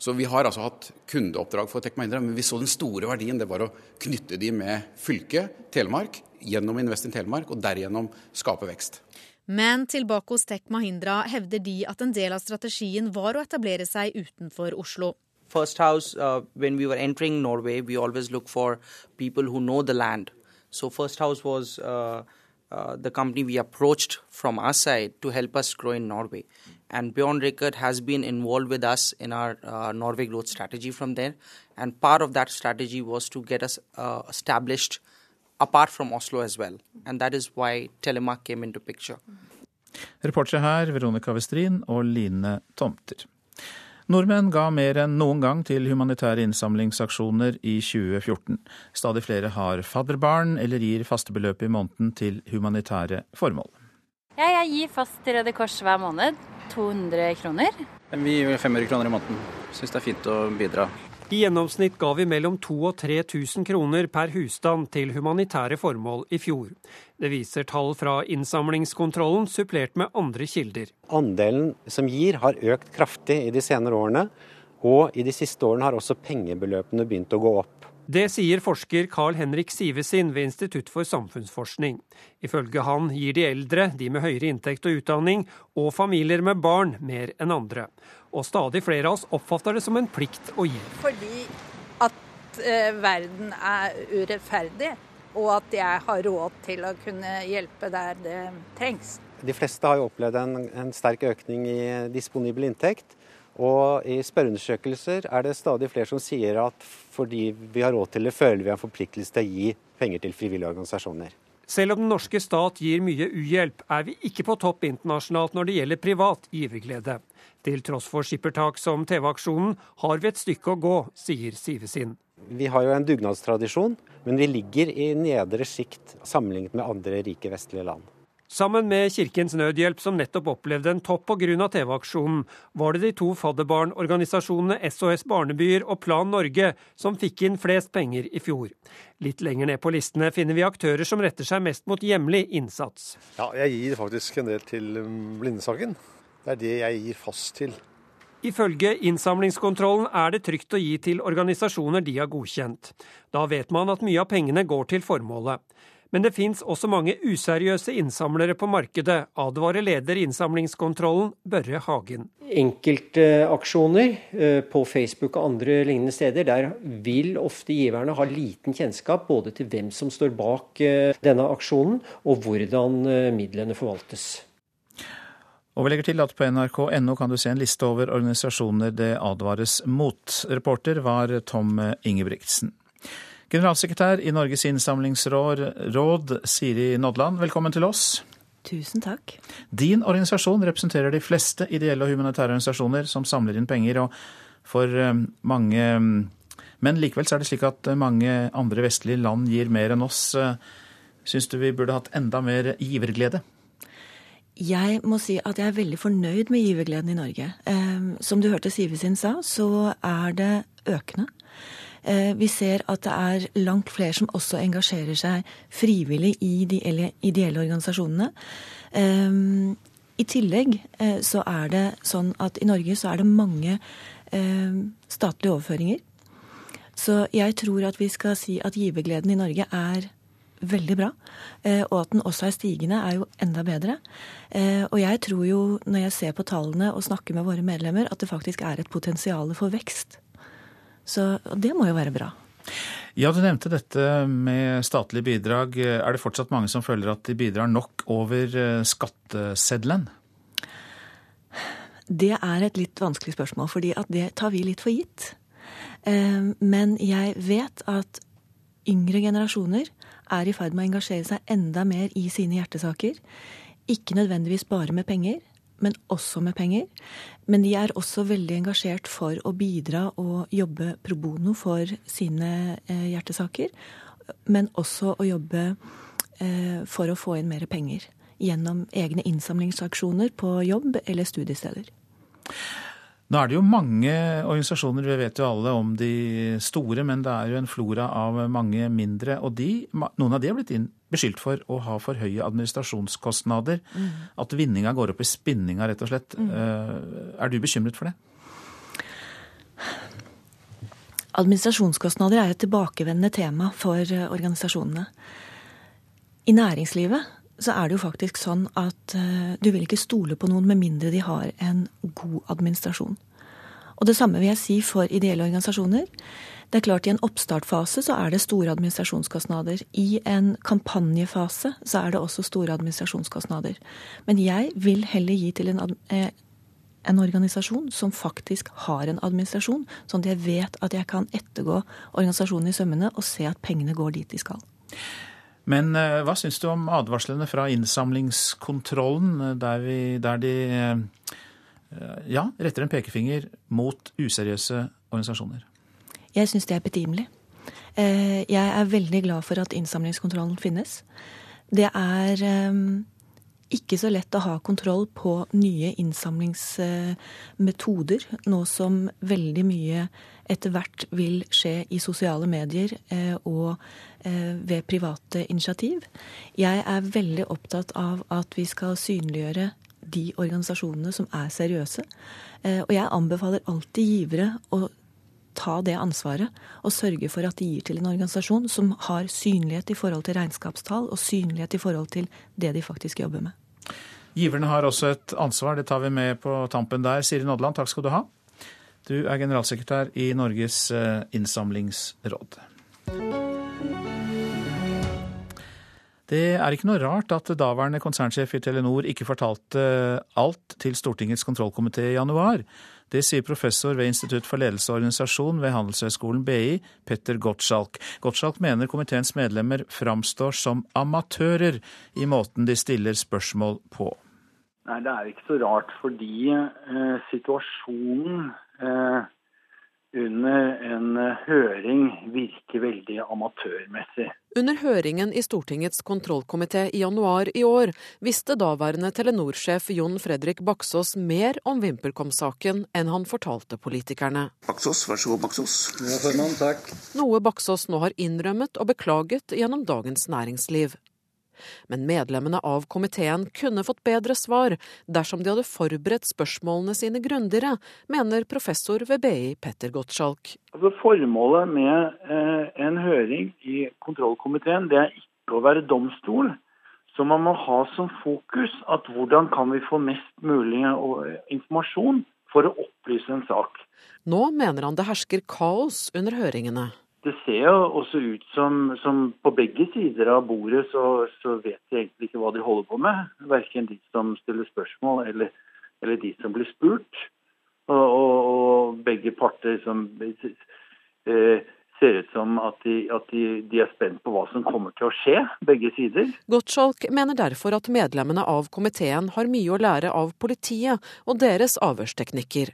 Så vi har altså hatt kundeoppdrag for Tech Mahindra, men vi så den store verdien. Det var å knytte de med fylket, Telemark, gjennom Invest in Telemark, og derigjennom skape vekst. Men tilbake hos Tech Mahindra hevder de at en del av strategien var å etablere seg utenfor Oslo. First House, uh, when we were entering Norway, we always look for people who know the land. So First House was uh, uh, the company we approached from our side to help us grow in Norway. And Bjorn Rickert has been involved with us in our uh, Norway growth strategy from there. And part of that strategy was to get us uh, established apart from Oslo as well. And that is why Telemark came into picture. Reportere her Veronica Westrin og Line Tomter. Nordmenn ga mer enn noen gang til humanitære innsamlingsaksjoner i 2014. Stadig flere har fadderbarn eller gir faste beløp i måneden til humanitære formål. Ja, jeg gir fast til Røde Kors hver måned. 200 kroner. Vi gir 500 kroner i måneden. Syns det er fint å bidra. I gjennomsnitt ga vi mellom 2000 og 3000 kroner per husstand til humanitære formål i fjor. Det viser tall fra innsamlingskontrollen, supplert med andre kilder. Andelen som gir har økt kraftig i de senere årene, og i de siste årene har også pengebeløpene begynt å gå opp. Det sier forsker Carl Henrik Sivesin ved Institutt for samfunnsforskning. Ifølge han gir de eldre, de med høyere inntekt og utdanning, og familier med barn mer enn andre. Og stadig flere av oss oppfatter det som en plikt å gi. Fordi at eh, verden er urettferdig, og at jeg har råd til å kunne hjelpe der det trengs. De fleste har jo opplevd en, en sterk økning i disponibel inntekt. Og i spørreundersøkelser er det stadig flere som sier at fordi vi har råd til det, føler vi en forpliktelse til å gi penger til frivillige organisasjoner. Selv om den norske stat gir mye uhjelp, er vi ikke på topp internasjonalt når det gjelder privat giverglede. Til tross for skippertak som TV-aksjonen har vi et stykke å gå, sier Sivesin. Vi har jo en dugnadstradisjon, men vi ligger i nedre sjikt sammenlignet med andre rike vestlige land. Sammen med Kirkens Nødhjelp, som nettopp opplevde en topp pga. TV-aksjonen, var det de to fadderbarnorganisasjonene SOS Barnebyer og Plan Norge som fikk inn flest penger i fjor. Litt lenger ned på listene finner vi aktører som retter seg mest mot hjemlig innsats. Ja, jeg gir faktisk en del til um, Blindesaken. Det er det jeg gir fast til. Ifølge innsamlingskontrollen er det trygt å gi til organisasjoner de har godkjent. Da vet man at mye av pengene går til formålet. Men det fins også mange useriøse innsamlere på markedet, advarer leder i innsamlingskontrollen, Børre Hagen. Enkeltaksjoner eh, på Facebook og andre lignende steder, der vil ofte giverne ha liten kjennskap både til hvem som står bak eh, denne aksjonen, og hvordan eh, midlene forvaltes. Og vi legger til at på nrk.no kan du se en liste over organisasjoner det advares mot. Reporter var Tom Ingebrigtsen. Generalsekretær i Norges innsamlingsråd, Siri Nodland, velkommen til oss. Tusen takk. Din organisasjon representerer de fleste ideelle og humanitære organisasjoner som samler inn penger. og for eh, mange, Men likevel så er det slik at mange andre vestlige land gir mer enn oss. Syns du vi burde hatt enda mer giverglede? Jeg må si at jeg er veldig fornøyd med givergleden i Norge. Eh, som du hørte Sivesin sa, så er det økende. Eh, vi ser at det er langt flere som også engasjerer seg frivillig i de ideelle organisasjonene. Eh, I tillegg eh, så er det sånn at i Norge så er det mange statlige overføringer. Så jeg tror at vi skal si at givergleden i Norge er veldig bra. Og at den også er stigende, er jo enda bedre. Og jeg tror jo, når jeg ser på tallene og snakker med våre medlemmer, at det faktisk er et potensial for vekst. Så det må jo være bra. Ja, Du nevnte dette med statlige bidrag. Er det fortsatt mange som føler at de bidrar nok over eh, skatteseddelen? Det er et litt vanskelig spørsmål, fordi det tar vi litt for gitt. Eh, men jeg vet at yngre generasjoner er i ferd med å engasjere seg enda mer i sine hjertesaker. Ikke nødvendigvis bare med penger, men også med penger. Men de er også veldig engasjert for å bidra og jobbe pro bono for sine eh, hjertesaker. Men også å jobbe eh, for å få inn mer penger gjennom egne innsamlingsaksjoner på jobb eller studiesteder. Nå er det jo mange organisasjoner, vi vet jo alle om de store, men det er jo en flora av mange mindre. Og de, noen av de har blitt inn, beskyldt for å ha for høye administrasjonskostnader. Mm. At vinninga går opp i spinninga, rett og slett. Mm. Eh, er du bekymret for det? Administrasjonskostnader er et tilbakevendende tema for eh, organisasjonene. I næringslivet så er det jo faktisk sånn at uh, du vil ikke stole på noen med mindre de har en god administrasjon. Og det samme vil jeg si for ideelle organisasjoner. Det er klart I en oppstartfase så er det store administrasjonskostnader. I en kampanjefase så er det også store administrasjonskostnader. Men jeg vil heller gi til en, eh, en organisasjon som faktisk har en administrasjon, sånn at jeg vet at jeg kan ettergå organisasjonen i sømmene og se at pengene går dit de skal. Men eh, hva syns du om advarslene fra innsamlingskontrollen, eh, der, vi, der de ja, retter en pekefinger mot useriøse organisasjoner? Jeg syns det er betimelig. Jeg er veldig glad for at innsamlingskontrollen finnes. Det er ikke så lett å ha kontroll på nye innsamlingsmetoder, nå som veldig mye etter hvert vil skje i sosiale medier og Eh, ved private initiativ. Jeg er veldig opptatt av at vi skal synliggjøre de organisasjonene som er seriøse. Eh, og jeg anbefaler alltid givere å ta det ansvaret og sørge for at de gir til en organisasjon som har synlighet i forhold til regnskapstall og synlighet i forhold til det de faktisk jobber med. Giverne har også et ansvar, det tar vi med på tampen der. Siri Nådeland, takk skal du ha. Du er generalsekretær i Norges eh, innsamlingsråd. Det er ikke noe rart at daværende konsernsjef i Telenor ikke fortalte alt til Stortingets kontrollkomité i januar. Det sier professor ved Institutt for ledelse og organisasjon ved Handelshøyskolen BI, Petter Gottschalk. Gottschalk mener komiteens medlemmer framstår som amatører i måten de stiller spørsmål på. Nei, det er ikke så rart, fordi eh, situasjonen eh, under en eh, høring virke veldig amatørmessig. Under høringen i Stortingets kontrollkomité i januar i år visste daværende Telenor-sjef Jon Fredrik Baksås mer om VimpelCom-saken enn han fortalte politikerne. Baksås, vær så god, Baksås. Ja, formann, takk. Noe Baksås nå har innrømmet og beklaget gjennom Dagens Næringsliv men medlemmene av komiteen kunne fått bedre svar dersom de hadde forberedt spørsmålene sine grundigere, mener professor ved BI Petter Gottschalk. Altså, formålet med eh, en høring i kontrollkomiteen det er ikke å være domstol. Så man må ha som fokus at hvordan kan vi få mest mulig eh, informasjon for å opplyse en sak. Nå mener han det hersker kaos under høringene det ser jo også ut som, som på begge sider av bordet så, så, vet de egentlig ikke hva de holder på med. Verken de som stiller spørsmål eller, eller de som blir spurt. Og, og, og begge parter som eh, ser ut som at, de, at de, de, er spent på hva som kommer til å skje, begge sider. Gottschalk mener derfor at medlemmene av komiteen har mye å lære av politiet og deres avhørsteknikker.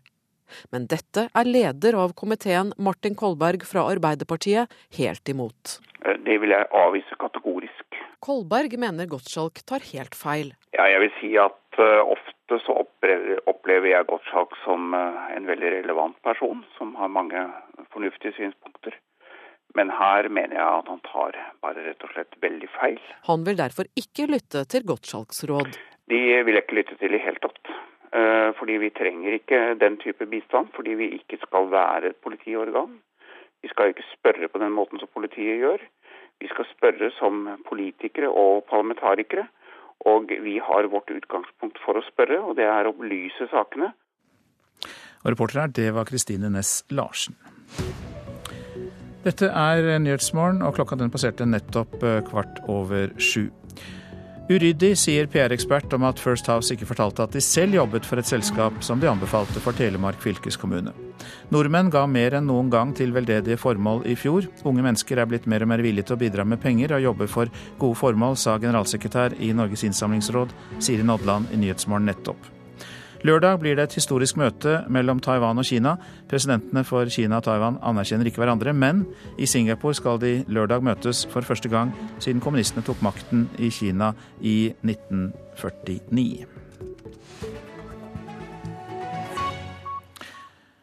Men dette er leder av komiteen, Martin Kolberg fra Arbeiderpartiet, helt imot. Eh, det vil jeg avvise kategorisk. Kolberg mener Gottschalk tar helt feil. Ja, jeg vil si at uh, ofte så opplever, jeg Gottschalk som uh, en veldig relevant person, som har mange fornuftige synspunkter. Men her mener jeg at han tar bare rett og slett veldig feil. Han vil derfor ikke lytte til Gottschalks råd. De vil jeg ikke lytte til i hele tatt. Eh, fordi vi trenger ikke den type bistand, fordi vi ikke skal være et politiorgan. Vi skal ikke spørre på den måten som politiet gjør. Vi skal spørre som politikere og parlamentarikere. Og vi har vårt utgangspunkt for å spørre, og det er å belyse sakene. Og reporter her, det var Kristine Næss Larsen. Dette er Nyhetsmorgen, og klokka den passerte nettopp eh, kvart over sju. Uryddig, sier PR-ekspert om at First House ikke fortalte at de selv jobbet for et selskap som de anbefalte for Telemark fylkeskommune. Nordmenn ga mer enn noen gang til veldedige formål i fjor. Unge mennesker er blitt mer og mer villige til å bidra med penger og jobbe for gode formål, sa generalsekretær i Norges innsamlingsråd Siri Nodland i Nyhetsmorgen nettopp. Lørdag blir det et historisk møte mellom Taiwan og Kina. Presidentene for Kina og Taiwan anerkjenner ikke hverandre, men i Singapore skal de lørdag møtes for første gang siden kommunistene tok makten i Kina i 1949.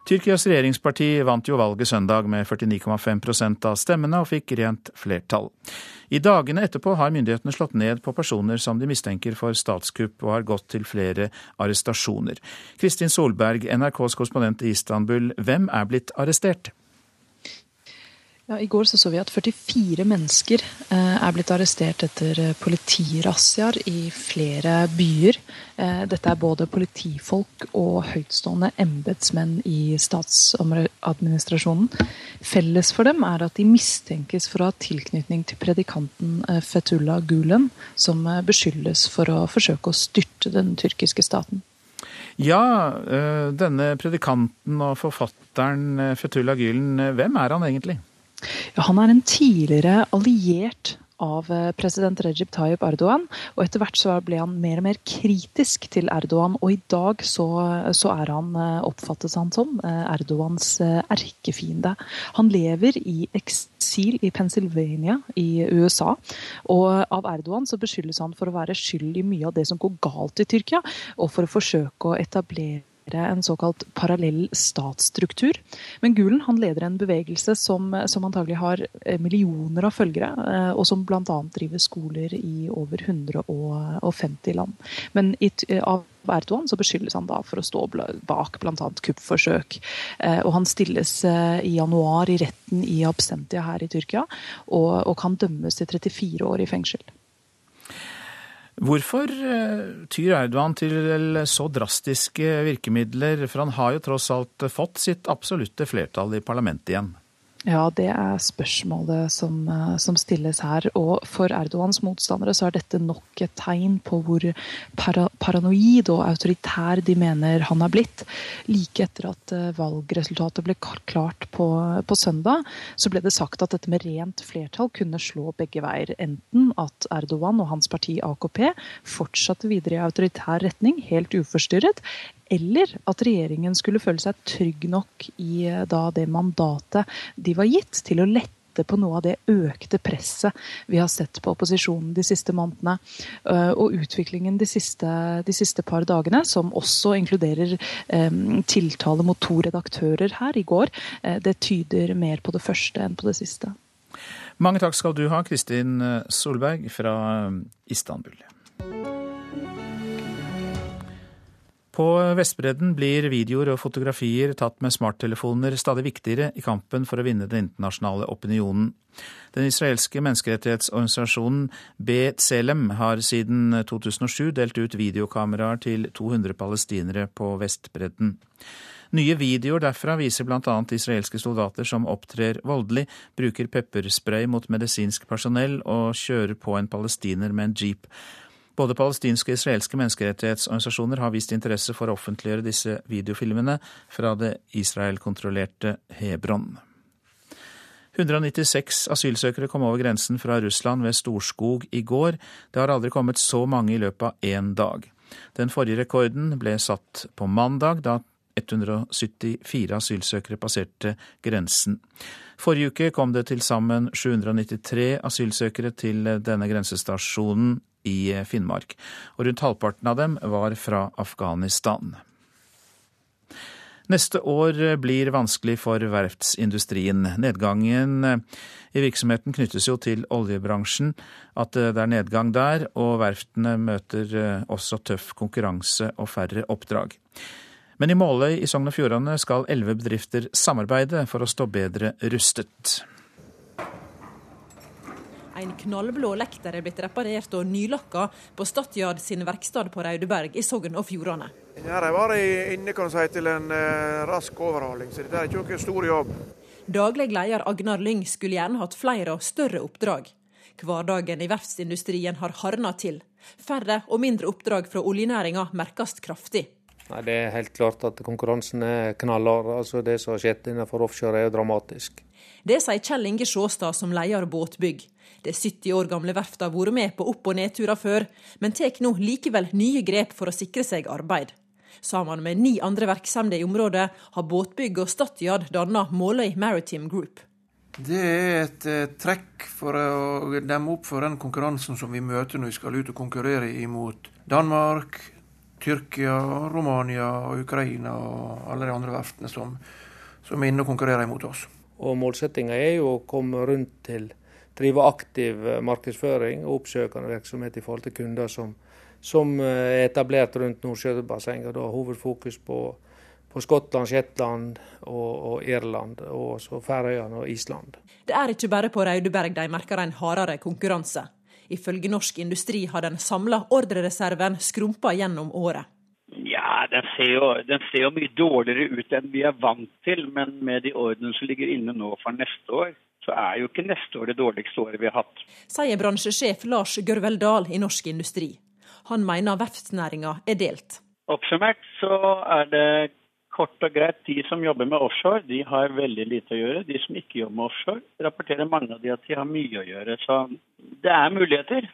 Tyrkias regjeringsparti vant jo valget søndag med 49,5% av stemmene og fikk rent flertall. I dagene etterpå har myndighetene slått ned på personer som de mistenker for statskupp, og har gått til flere arrestasjoner. Kristin Solberg, NRKs korrespondent i Istanbul, hvem er blitt arrestert? Ja, I går så, så vi at 44 mennesker eh, er blitt arrestert etter eh, politirazziaer i flere byer. Eh, dette er både politifolk og høytstående embetsmenn i statsadministrasjonen. Felles for dem er at de mistenkes for å ha tilknytning til predikanten Fetullah Gulen, som beskyldes for å forsøke å styrte den tyrkiske staten. Ja, denne predikanten og forfatteren Fetullah Gulen, hvem er han egentlig? Ja, han er en tidligere alliert av eh, president Recep Tayyip Erdogan. Og etter hvert så ble han mer og mer kritisk til Erdogan, og i dag så, så er han, eh, oppfattes han som, eh, Erdogans erkefiende. Han lever i eksil i Pennsylvania i USA, og av Erdogan så beskyldes han for å være skyld i mye av det som går galt i Tyrkia, og for å forsøke å etablere en såkalt parallell statsstruktur. Men Gulen han leder en bevegelse som, som antagelig har eh, millioner av følgere, eh, og som bl.a. driver skoler i over 150 land. Men i, av Erdogan så beskyldes han da for å stå bak bl.a. kuppforsøk. Og han stilles i januar i retten i Absentia her i Tyrkia, og, og kan dømmes til 34 år i fengsel. Hvorfor eh, tyr Erdogan til så drastiske virkemidler, for han har jo tross alt fått sitt absolutte flertall i parlamentet igjen? Ja, det er spørsmålet som, eh, som, stilles her. Og for Erdogans motstandere så er dette nok et tegn på hvor para, paranoid og autoritær de mener han er blitt. Like etter at eh, valgresultatet ble klart på, på søndag, så ble det sagt at dette med rent flertall kunne slå begge veier. Enten at Erdogan og hans parti AKP fortsatte videre i autoritær retning, helt uforstyrret, eller at regjeringen skulle føle seg trygg nok i eh, da, det mandatet de var gitt, til å lette på noe av det økte presset vi har sett på opposisjonen de siste månedene. Eh, og utviklingen de siste, de siste par dagene, som også inkluderer eh, tiltale mot to redaktører her i går, eh, det tyder mer på det første enn på det siste. Mange takk skal du ha, Kristin Solberg fra Istanbul. På Vestbredden blir videoer og fotografier tatt med smarttelefoner stadig viktigere i kampen for å vinne den internasjonale opinionen. Den israelske menneskerettighetsorganisasjonen B-Tselem har siden 2007 delt ut videokameraer til 200 palestinere på Vestbredden. Nye videoer derfra viser bl.a. israelske soldater som opptrer voldelig, bruker pepperspray mot medisinsk personell og kjører på en palestiner med en jeep. Både palestinske og israelske menneskerettighetsorganisasjoner har vist interesse for å offentliggjøre disse videofilmene fra det Israel-kontrollerte Hebron. 196 asylsøkere kom over grensen fra Russland ved Storskog i går. Det har aldri kommet så mange i løpet av én dag. Den forrige rekorden ble satt på mandag, da 174 asylsøkere passerte grensen. Forrige uke kom det til sammen 793 asylsøkere til denne grensestasjonen i Finnmark, og rundt halvparten av dem var fra Afghanistan. Neste år blir vanskelig for verftsindustrien. Nedgangen i virksomheten knyttes jo til oljebransjen, at det er nedgang der, og verftene møter også tøff konkurranse og færre oppdrag. Men i Måløy i Sogn og Fjordane skal elleve bedrifter samarbeide for å stå bedre rustet. En knallblå lekter er blitt reparert og nylakka på Statjard sin verkstad på Raudeberg i Sogn og Fjordane. Her er bare inne kan si, til en eh, rask overhaling, så dette er ikke noen stor jobb. Daglig leder Agnar Lyng skulle gjerne hatt flere og større oppdrag. Hverdagen i verftsindustrien har hardna til. Færre og mindre oppdrag fra oljenæringa merkes kraftig. Nei, Det er helt klart at konkurransen er knallhard. Altså det som har skjedd innenfor offshore er jo dramatisk. Det sier Kjell Inge Sjåstad som leder båtbygg. Det 70 år gamle verftet har vært med på opp- og nedturer før, men tar nå likevel nye grep for å sikre seg arbeid. Sammen med ni andre virksomheter i området har båtbygg og Statjard dannet Måløy Maritime Group. Det er et eh, trekk for å demme opp for den konkurransen som vi møter når vi skal ut og konkurrere imot Danmark, Tyrkia, Romania, Ukraina og alle de andre verftene som, som er inne og konkurrerer imot oss. Og Målsettinga er jo å komme rundt til drive aktiv eh, markedsføring og oppsøkende virksomhet i forhold til kunder som, som eh, er etablert rundt Nordsjøbassenget. Da hovedfokus på, på Skottland, Shetland og, og Irland, og så Færøyene og Island. Det er ikke bare på Raudeberg de merker en hardere konkurranse. Ifølge Norsk Industri har den samla ordrereserven skrumpa gjennom året. Ja, den ser, jo, den ser, jo, mye dårligere ut enn vi er vant til. Men med de ordrene som ligger inne nå for neste år, så er jo ikke neste år det dårligste året vi har hatt. Sier bransjesjef Lars Gørvel Dahl i Norsk Industri. Han mener verftsnæringa er delt. Oppsummert så er det kort og greit de som jobber med offshore, de har veldig lite å gjøre. De som ikke jobber med offshore, rapporterer mange av de at de har mye å gjøre. Så det er muligheter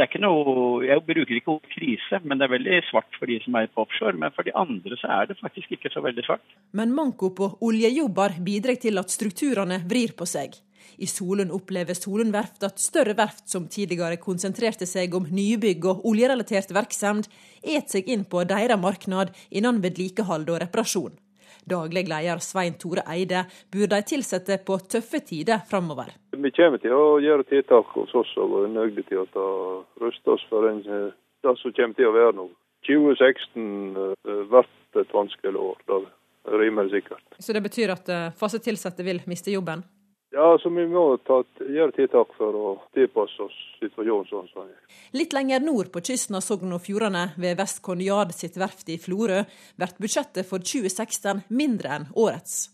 det er ikke noe, Jeg bruker ikke ordet krise, men det er veldig svart for de som er på offshore. Men for de andre så er det faktisk ikke så veldig svart. Men manko på oljejobber bidrar til at strukturene vrir på seg. I Solund opplever Solund verft at større verft som tidligere konsentrerte seg om nybygg og oljerelatert virksomhet, et seg inn på deres marked innen vedlikehold og reparasjon. Daglig leder Svein Tore Eide burde de ansatte på tøffe tider framover. Vi kommer til å gjøre tiltak hos oss og er nøye til å ruste oss for en, det som kommer til å være nå. 2016 blir et vanskelig år. Det er rimelig sikkert. Så det betyr at fast ansatte vil miste jobben? Ja, så vi må ta, gjøre tiltak for å tilpasse oss situasjonen sånn som den er. Litt lenger nord på kysten av Sogn og Fjordane, ved West Konjad sitt verft i Florø, blir budsjettet for 2016 mindre enn årets.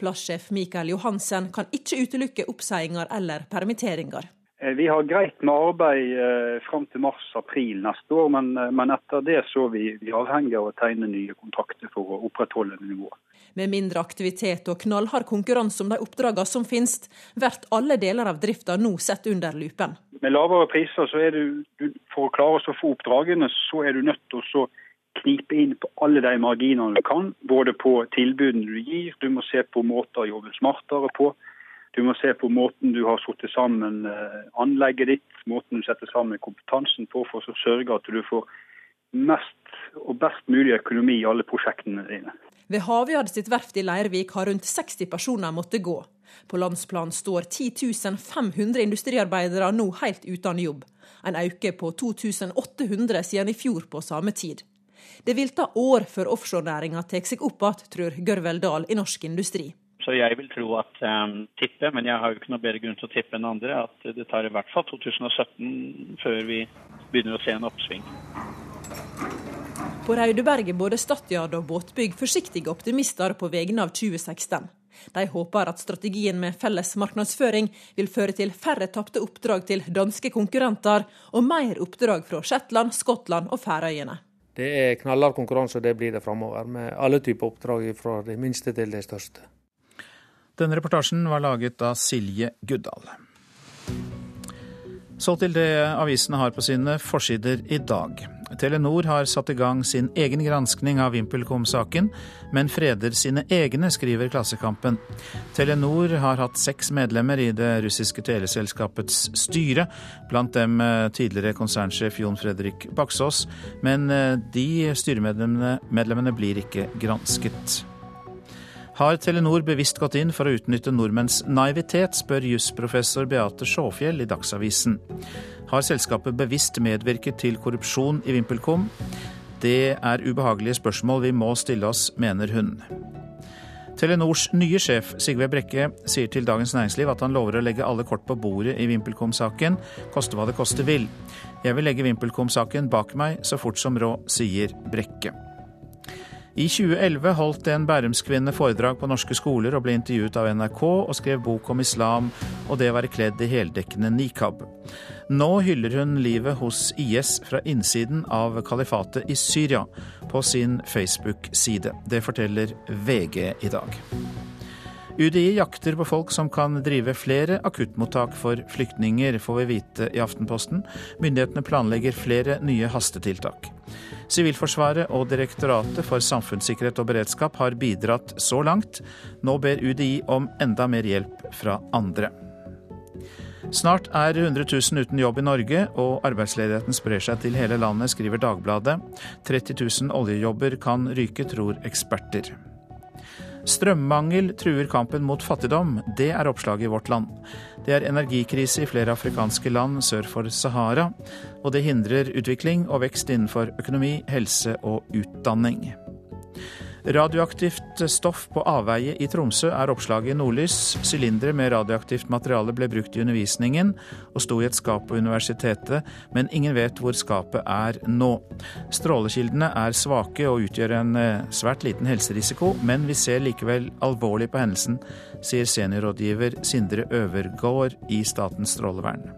Plasssjef Mikael Johansen kan ikke utelukke oppsigelser eller permitteringer. Eh, vi har greit med arbeid eh, fram til mars-april neste år, men, eh, men, etter det så vi, vi avhengig av å tegne nye kontrakter for å opprettholde nivået. Med mindre aktivitet og knallhard konkurranse om de oppdragene som finnes, blir alle deler av drifta nå sett under lupen. Med lavere priser, så er du, du for å klare å få oppdragene, så er du nødt til å knipe inn på alle de marginene du kan. Både på tilbudene du gir, du må se på måter å jobbe smartere på. Du må se på måten du har satt sammen eh, anlegget ditt, måten du setter sammen kompetansen på, for å sørge at du får mest og best mulig økonomi i alle prosjektene dine. Ved Havyard sitt verft i Leirvik har rundt 60 personer måttet gå. På landsplan står 10 500 industriarbeidere nå helt uten jobb. En økning på 2800 siden i fjor på samme tid. Det vil ta år før offshorenæringa tar seg opp igjen, tror Gørvel Dahl i Norsk Industri. Så jeg vil tro at um, tippe, men jeg har jo ikke noe bedre grunn til å tippe enn andre, at det tar i hvert fall 2017 før vi begynner å se en oppsving. På Raudeberg er både Stadjard og båtbygg forsiktige optimister på vegne av 2016. De håper at strategien med felles markedsføring vil føre til færre tapte oppdrag til danske konkurrenter, og mer oppdrag fra Shetland, Skottland og Færøyene. Det er knallhard konkurranse, og det blir det framover. Med alle typer oppdrag fra det minste til det største. Denne reportasjen var laget av Silje Guddal. Så til det avisene har på sine forsider i dag. Telenor har satt i gang sin egen granskning av VimpelCom-saken, men freder sine egne, skriver Klassekampen. Telenor har hatt seks medlemmer i det russiske teleselskapets styre, blant dem eh, tidligere konsernsjef Jon Fredrik Baksås, men eh, de styremedlemmene blir ikke gransket. Har Telenor bevisst gått inn for å utnytte nordmenns naivitet, spør jusprofessor Beate Sjåfjell i Dagsavisen. Har selskapet bevisst medvirket til korrupsjon i VimpelCom? Det er ubehagelige spørsmål vi må stille oss, mener hun. Telenors nye sjef Sigve Brekke sier til Dagens Næringsliv at han lover å legge alle kort på bordet i VimpelCom-saken, koste hva det koste vil. Jeg vil legge VimpelCom-saken bak meg så fort som råd, sier Brekke. I 2011 holdt en bærumskvinne foredrag på norske skoler og ble intervjuet av NRK og skrev bok om islam og det å være kledd i heldekkende nikab. Nå hyller hun livet hos IS fra innsiden av kalifatet i Syria på sin Facebook-side. Det forteller VG i dag. UDI jakter på folk som kan drive flere akuttmottak for flyktninger, får vi vite i Aftenposten. Myndighetene planlegger flere nye hastetiltak. Sivilforsvaret og Direktoratet for samfunnssikkerhet og beredskap har bidratt så langt. Nå ber UDI om enda mer hjelp fra andre. Snart er 100 000 uten jobb i Norge, og arbeidsledigheten sprer seg til hele landet, skriver Dagbladet. 30 000 oljejobber kan ryke, tror eksperter. Strømmangel truer kampen mot fattigdom. Det er oppslaget i Vårt Land. Det er energikrise i flere afrikanske land sør for Sahara, og det hindrer utvikling og vekst innenfor økonomi, helse og utdanning. Radioaktivt stoff på avveie i Tromsø er oppslaget i Nordlys. Sylindere med radioaktivt materiale ble brukt i undervisningen og sto i et skap på universitetet, men ingen vet hvor skapet er nå. Strålekildene er svake og utgjør en eh, svært liten helserisiko, men vi ser likevel alvorlig på hendelsen, sier seniorrådgiver Sindre Øvergård i Statens strålevern.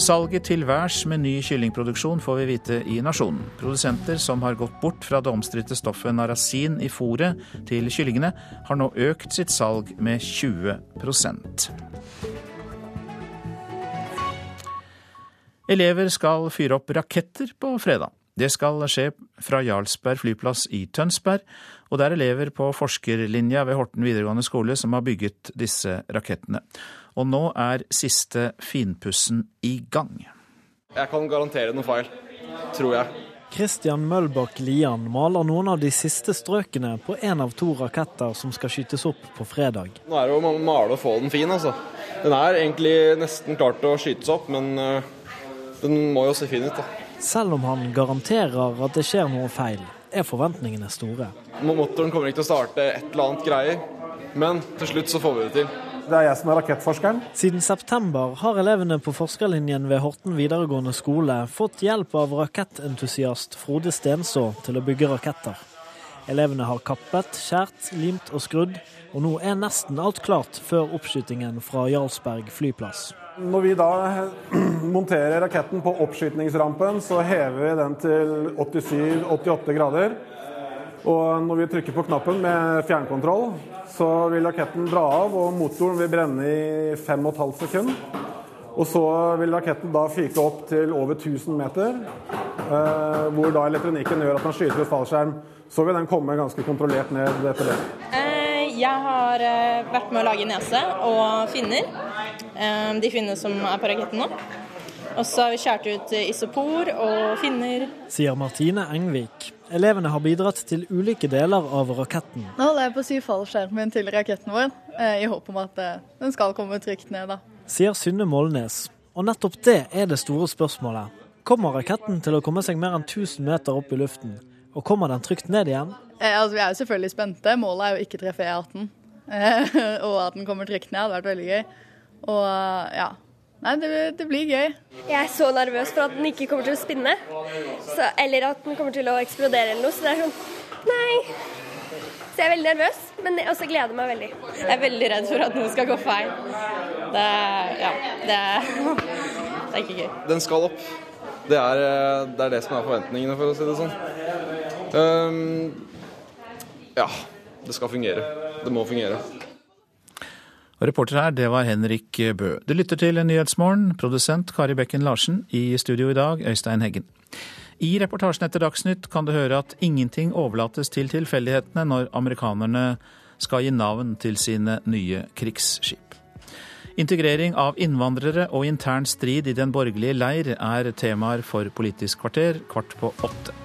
Salget til værs med ny kyllingproduksjon får vi vite i Nasjonen. Produsenter som har gått bort fra det omstridte stoffet narasin i fôret til kyllingene, har nå økt sitt salg med 20% Elever skal fyre opp raketter på fredag. Det skal skje fra Jarlsberg flyplass i Tønsberg, og det er elever på forskerlinja ved Horten videregående skole som har bygget disse rakettene. Og nå er siste finpussen i gang. Jeg kan garantere noe feil, tror jeg. Christian Mølbakk Lian maler noen av de siste strøkene på en av to raketter som skal skytes opp på fredag. Nå er det å male og få den fin, altså. Den er egentlig nesten klar til å skytes opp, men uh, den må jo se fin ut, da. Selv om han garanterer at det skjer noe feil, er forventningene store. Motoren kommer ikke til å starte et eller annet greier, men til slutt så får vi det til. Det er jeg som er rakettforskeren. Siden september har elevene på forskerlinjen ved Horten videregående skole fått hjelp av rakettentusiast Frode Stenså til å bygge raketter. Elevene har kappet, skjært, limt og skrudd, og nå er nesten alt klart før oppskytingen fra Jarlsberg flyplass. Når vi da [clears throat] monterer raketten på oppskytningsrampen, så hever vi den til 87-88 grader. Og når vi trykker på knappen med fjernkontroll, så vil raketten dra av, og motoren vil brenne i 5,5 sekunder. Og så vil raketten da fyke opp til over 1000 meter, eh, hvor da elektronikken gjør at den skyter ut fallskjerm. Så vil den komme ganske kontrollert ned etter det. Eh, jeg har eh, vært med å lage nese og finner. De finnene som er på raketten nå. Og så har vi kjørt ut isopor og finner. Sier Martine Engvik. Elevene har bidratt til ulike deler av raketten. Nå holder jeg på å sy fallskjermen til raketten vår, eh, i håp om at eh, den skal komme trygt ned. da. Sier Synne Molnes. Og nettopp det er det store spørsmålet. Kommer raketten til å komme seg mer enn 1000 meter opp i luften? Og kommer den trygt ned igjen? Eh, altså, vi er jo selvfølgelig spente. Målet er jo ikke treffe E18. [laughs] og at den kommer trygt ned hadde vært veldig gøy. Og ja, Nei, det, det, blir gøy. Jeg er så nervøs for at den ikke kommer til å spinne. Så, eller at den kommer til å eksplodere eller noe. Så det er sånn Nei. Så jeg er veldig nervøs, men jeg også gleder meg veldig. Jeg er veldig redd for at noe skal gå feil. Det er, ja, det er, [laughs] det er ikke gøy. Den skal opp. Det er, det er, det som er forventningene, for å si det sånn. Um, ja, det skal fungere. Det må fungere. Og reporter her, det var Henrik Bø. Du lytter til Nyhetsmorgen, produsent Kari Bekken Larsen. I studio i dag, Øystein Heggen. I reportasjen etter Dagsnytt kan du høre at ingenting overlates til tilfeldighetene når amerikanerne skal gi navn til sine nye krigsskip. Integrering av innvandrere og intern strid i den borgerlige leir er temaer for Politisk kvarter kvart på åtte.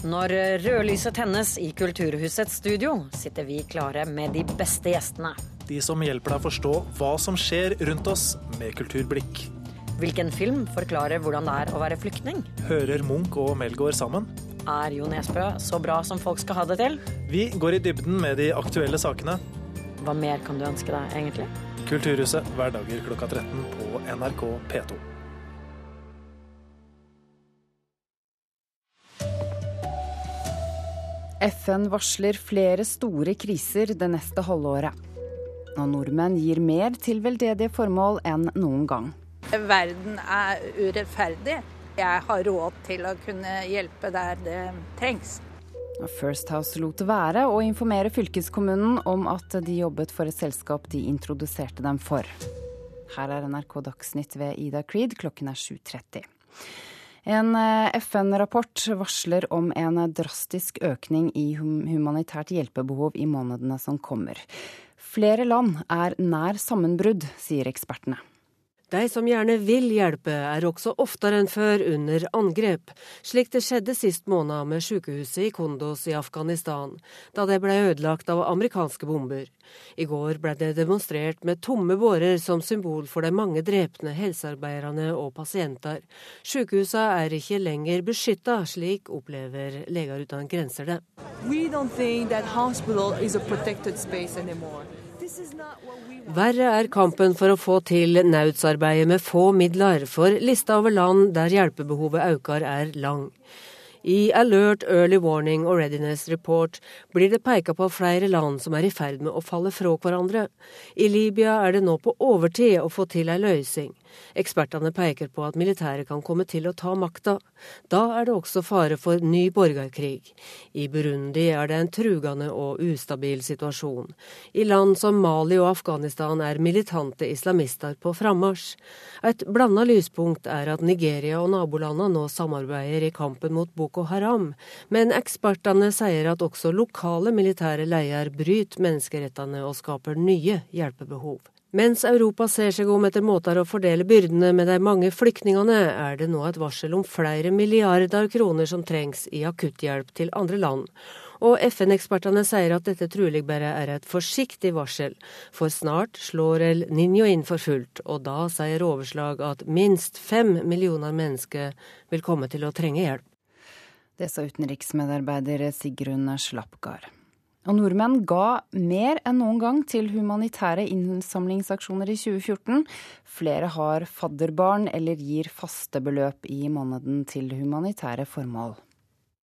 Når rødlyset tennes i Kulturhusets studio, sitter vi klare med de beste gjestene. De som hjelper deg å forstå hva som skjer rundt oss med kulturblikk. Hvilken film forklarer hvordan det er å være flyktning? Hører Munch og Melgaard sammen? Er Jo Nesbø så bra som folk skal ha det til? Vi går i dybden med de aktuelle sakene. Hva mer kan du ønske deg, egentlig? Kulturhuset hverdager klokka 13 på NRK P2. FN varsler flere store kriser det neste halvåret. Og nordmenn gir mer til veldedige formål enn noen gang. Verden er urettferdig. Jeg har råd til å kunne hjelpe der det trengs. First House lot være å informere fylkeskommunen om at de jobbet for et selskap de introduserte dem for. Her er NRK Dagsnytt ved Ida Creed, klokken er 7.30. En eh, FN-rapport varsler om en drastisk økning i humanitært hjelpebehov i månedene som kommer. Flere land er nær sammenbrudd, sier ekspertene. De som gjerne vil hjelpe, er også oftere enn før under angrep, slik det skjedde sist måned med sykehuset i Kondos i Afghanistan, da det ble ødelagt av amerikanske bomber. I går ble det demonstrert med tomme bårer som symbol for de mange drepne helsearbeiderne og pasienter. Sykehusene er ikke lenger beskytta, slik opplever Leger uten grenser det. We don't think that hospital is a protected space anymore. Verre er kampen for å få til naudsarbeidet med få midler, for lista over land der hjelpebehovet øker er lang. I Alert Early Warning og Readiness Report blir det peka på flere land som er i ferd med å falle fra hverandre. I Libya er det nå på overtid å få til ei løsning. Ekspertene peker på at militæret kan komme til å ta makta. Da er det også fare for ny borgerkrig. I Burundi er det en trugende og ustabil situasjon. I land som Mali og Afghanistan er militante islamister på frammarsj. Et blanda lyspunkt er at Nigeria og nabolandene nå samarbeider i kampen mot Boko Haram, men ekspertene sier at også lokale militære leier bryter menneskerettene og skaper nye hjelpebehov. Mens Europa ser seg om etter måter å fordele byrdene med de mange flyktningene, er det nå et varsel om flere milliarder kroner som trengs i akutthjelp til andre land. Og FN-ekspertene sier at dette trolig bare er et forsiktig varsel, for snart slår El Niño inn for fullt, og da sier overslag at minst fem millioner mennesker vil komme til å trenge hjelp. Det sa utenriksmedarbeider Sigrun Slappgard. Og nordmenn ga mer enn noen gang til humanitære innsamlingsaksjoner i 2014. Flere har fadderbarn eller gir faste beløp i måneden til humanitære formål.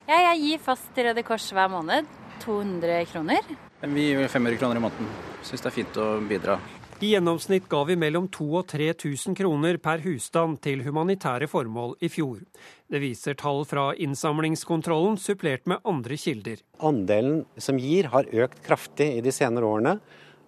Ja, jeg gir fast til Røde Kors hver måned. 200 kroner. Vi gir 500 kroner i måneden. Syns det er fint å bidra. I gjennomsnitt ga vi mellom 2000 og 3000 kroner per husstand til humanitære formål i fjor. Det viser tall fra innsamlingskontrollen, supplert med andre kilder. Andelen som gir har økt kraftig i de senere årene,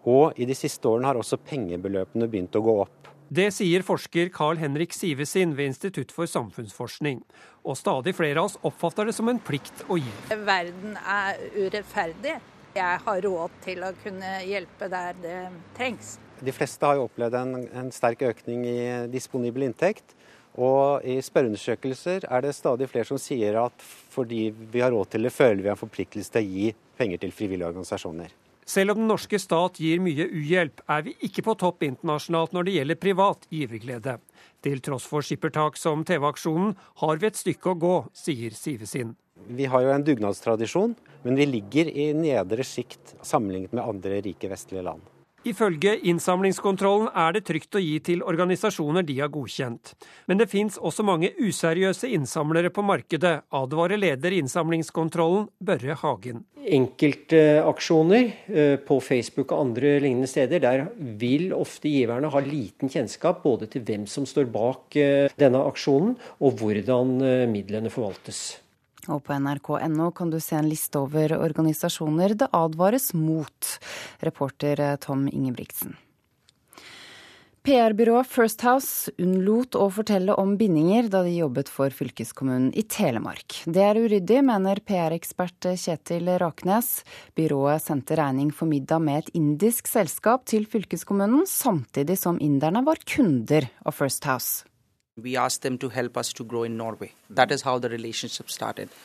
og i de siste årene har også pengebeløpene begynt å gå opp. Det sier forsker Carl Henrik Sivesin ved Institutt for samfunnsforskning. Og stadig flere av oss oppfatter det som en plikt å gi. Verden er urettferdig. Jeg har råd til å kunne hjelpe der det trengs. De fleste har jo opplevd en, en sterk økning i disponibel inntekt. Og i spørreundersøkelser er det stadig flere som sier at fordi vi har råd til det, føler vi en forpliktelse til å gi penger til frivillige organisasjoner. Selv om den norske stat gir mye uhjelp, er vi ikke på topp internasjonalt når det gjelder privat giverglede. Til tross for skippertak som TV-aksjonen har vi et stykke å gå, sier Sivesin. Vi har jo en dugnadstradisjon, men vi ligger i nedre sjikt sammenlignet med andre rike vestlige land. Ifølge innsamlingskontrollen er det trygt å gi til organisasjoner de har godkjent. Men det fins også mange useriøse innsamlere på markedet, advarer leder i innsamlingskontrollen, Børre Hagen. Enkeltaksjoner eh, på Facebook og andre lignende steder, der vil ofte giverne ha liten kjennskap både til hvem som står bak eh, denne aksjonen, og hvordan eh, midlene forvaltes. Og på nrk.no kan du se en liste over organisasjoner det advares mot. Reporter Tom Ingebrigtsen. PR-byrået First House unnlot å fortelle om bindinger da de jobbet for fylkeskommunen i Telemark. Det er uryddig, mener PR-ekspert Kjetil Raknes. Byrået sendte regning for middag med et indisk selskap til fylkeskommunen, samtidig som inderne var kunder av First House.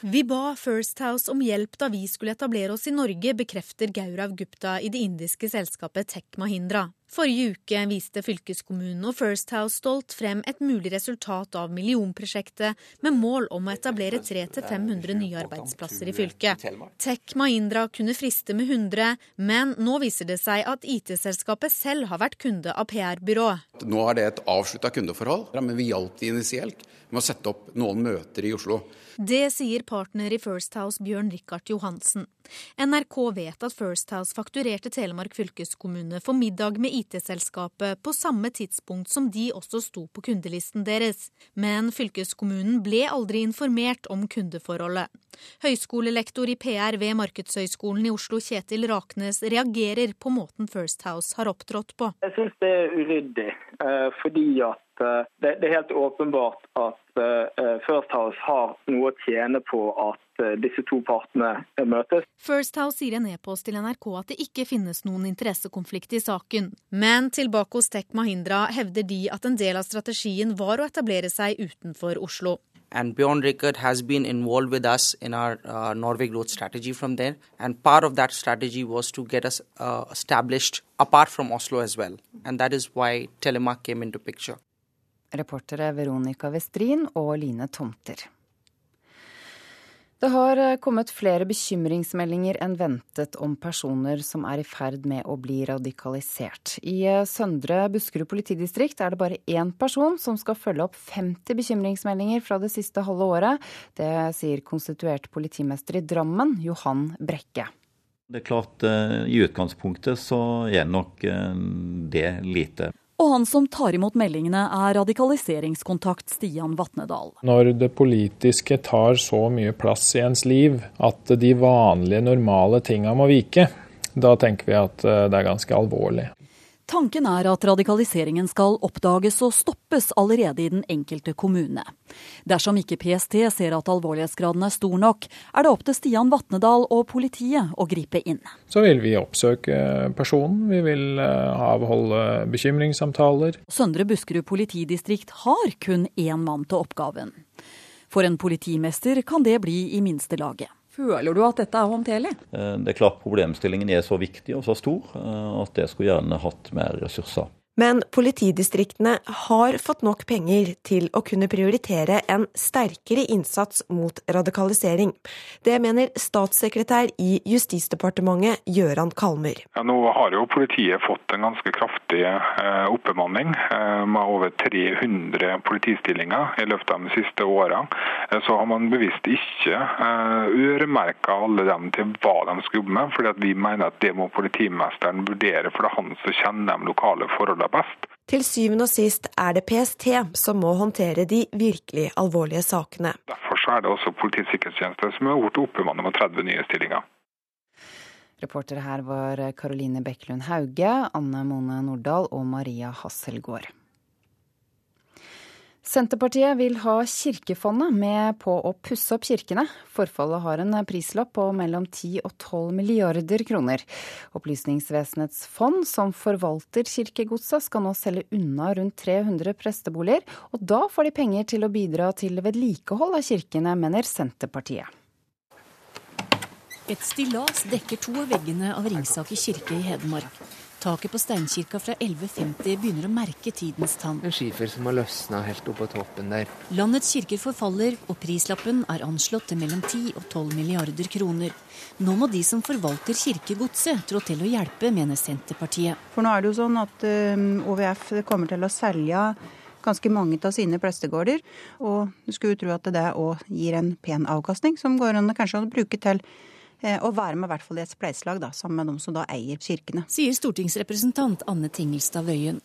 Vi ba First House om hjelp da vi skulle etablere oss i Norge, bekrefter Gaurav Gupta i det indiske selskapet Tech Mahindra. Forrige uke viste fylkeskommunen og First House stolt frem et mulig resultat av millionprosjektet, med mål om å etablere 300-500 nye arbeidsplasser i fylket. Tech Mahindra kunne friste med 100, men nå viser det seg at IT-selskapet selv har vært kunde av PR-byrået. Nå er det et avslutta kundeforhold, men vi hjalp de initielt med å sette opp noen møter i Oslo. Det sier partner i First House Bjørn Rikard Johansen. NRK vet at First House fakturerte Telemark fylkeskommune for middag med IT-selskapet på samme tidspunkt som de også sto på kundelisten deres. Men fylkeskommunen ble aldri informert om kundeforholdet. Høyskolelektor i PR ved Markedshøgskolen i Oslo, Kjetil Raknes, reagerer på måten First House har opptrådt på. Jeg syns det er uryddig, fordi at det er helt åpenbart at First House har noe å tjene på at disse to partene møtes. First House sier i en e-post til NRK at det ikke finnes noen interessekonflikt i saken. Men tilbake hos Tek Mahindra hevder de at en del av strategien var å etablere seg utenfor Oslo. And Bjorn Rickard has been involved with us in our uh, Norway growth strategy from there. And part of that strategy was to get us uh, established apart from Oslo as well. And that is why Telemark came into picture. Reportere Veronica Westrin og Line Tomter. Det har kommet flere bekymringsmeldinger enn ventet om personer som er i ferd med å bli radikalisert. I Søndre Buskerud politidistrikt er det bare én person som skal følge opp 50 bekymringsmeldinger fra det siste halve året. Det sier konstituert politimester i Drammen, Johan Brekke. Det er klart, I utgangspunktet så er nok det lite. Og han som tar imot meldingene er radikaliseringskontakt Stian Vatnedal. Når det politiske tar så mye plass i ens liv at de vanlige, normale tinga må vike, da tenker vi at eh, det er ganske alvorlig. Tanken er at radikaliseringen skal oppdages og stoppes allerede i den enkelte kommune. Dersom ikke PST ser at alvorlighetsgraden er stor nok, er det opp til Stian Vatnedal og politiet å gripe inn. Så vil vi oppsøke personen, vi vil eh, avholde bekymringssamtaler. Søndre Buskerud politidistrikt har kun én mann til oppgaven. For en politimester kan det bli i minste laget. Føler du at dette er håndterlig? Eh, det er klart Problemstillingen er så viktig og så stor eh, at det skulle gjerne hatt mer ressurser. Men politidistriktene har fått nok penger til å kunne prioritere en sterkere innsats mot radikalisering. Det mener statssekretær i Justisdepartementet Gøran Kalmer. Ja, nå har jo politiet fått en ganske kraftig eh, oppbemanning, eh, med over 300 politistillinger i løpet av de siste årene. Eh, så har man bevisst ikke eh, øremerka alle dem til hva de skal jobbe med, fordi vi mener at det må politimesteren vurdere, for det er han som kjenner de lokale forholdene aller best. Til syvende og sist er det PST som må håndtere de virkelig alvorlige sakene. Derfor er det også Politiets sikkerhetstjeneste som har blitt oppbemannet med 30 nye stillinger. Reportere her var Karoline Bekkelund Hauge, Anne Mone Nordahl og Maria Hasselgaard. Senterpartiet vil ha Kirkefondet med på å pusse opp kirkene. Forfallet har en prislapp på mellom 10 og 12 milliarder kroner. Opplysningsvesenets fond, som forvalter kirkegodset, skal nå selge unna rundt 300 presteboliger. Og da får de penger til å bidra til vedlikehold av kirkene, mener Senterpartiet. Et stillas dekker to av veggene av Ringsaker kirke i Hedmark. Taket på steinkirka fra 1150 begynner å merke tidens tann. En skifer som har løsna helt oppå toppen der. Landets kirker forfaller, og prislappen er anslått til mellom 10 og 12 milliarder kroner. Nå må de som forvalter kirkegodset trå til å hjelpe, mener Senterpartiet. For nå er det jo sånn at um, OVF kommer til å selge ganske mange av sine prestegårder. Og du skulle jo tro at det òg gir en pen avkastning, som går an kanskje å bruke til og være med i hvert fall i et spleiselag sammen med de som da eier kirkene. Sier stortingsrepresentant Anne Tingelstad Wøien.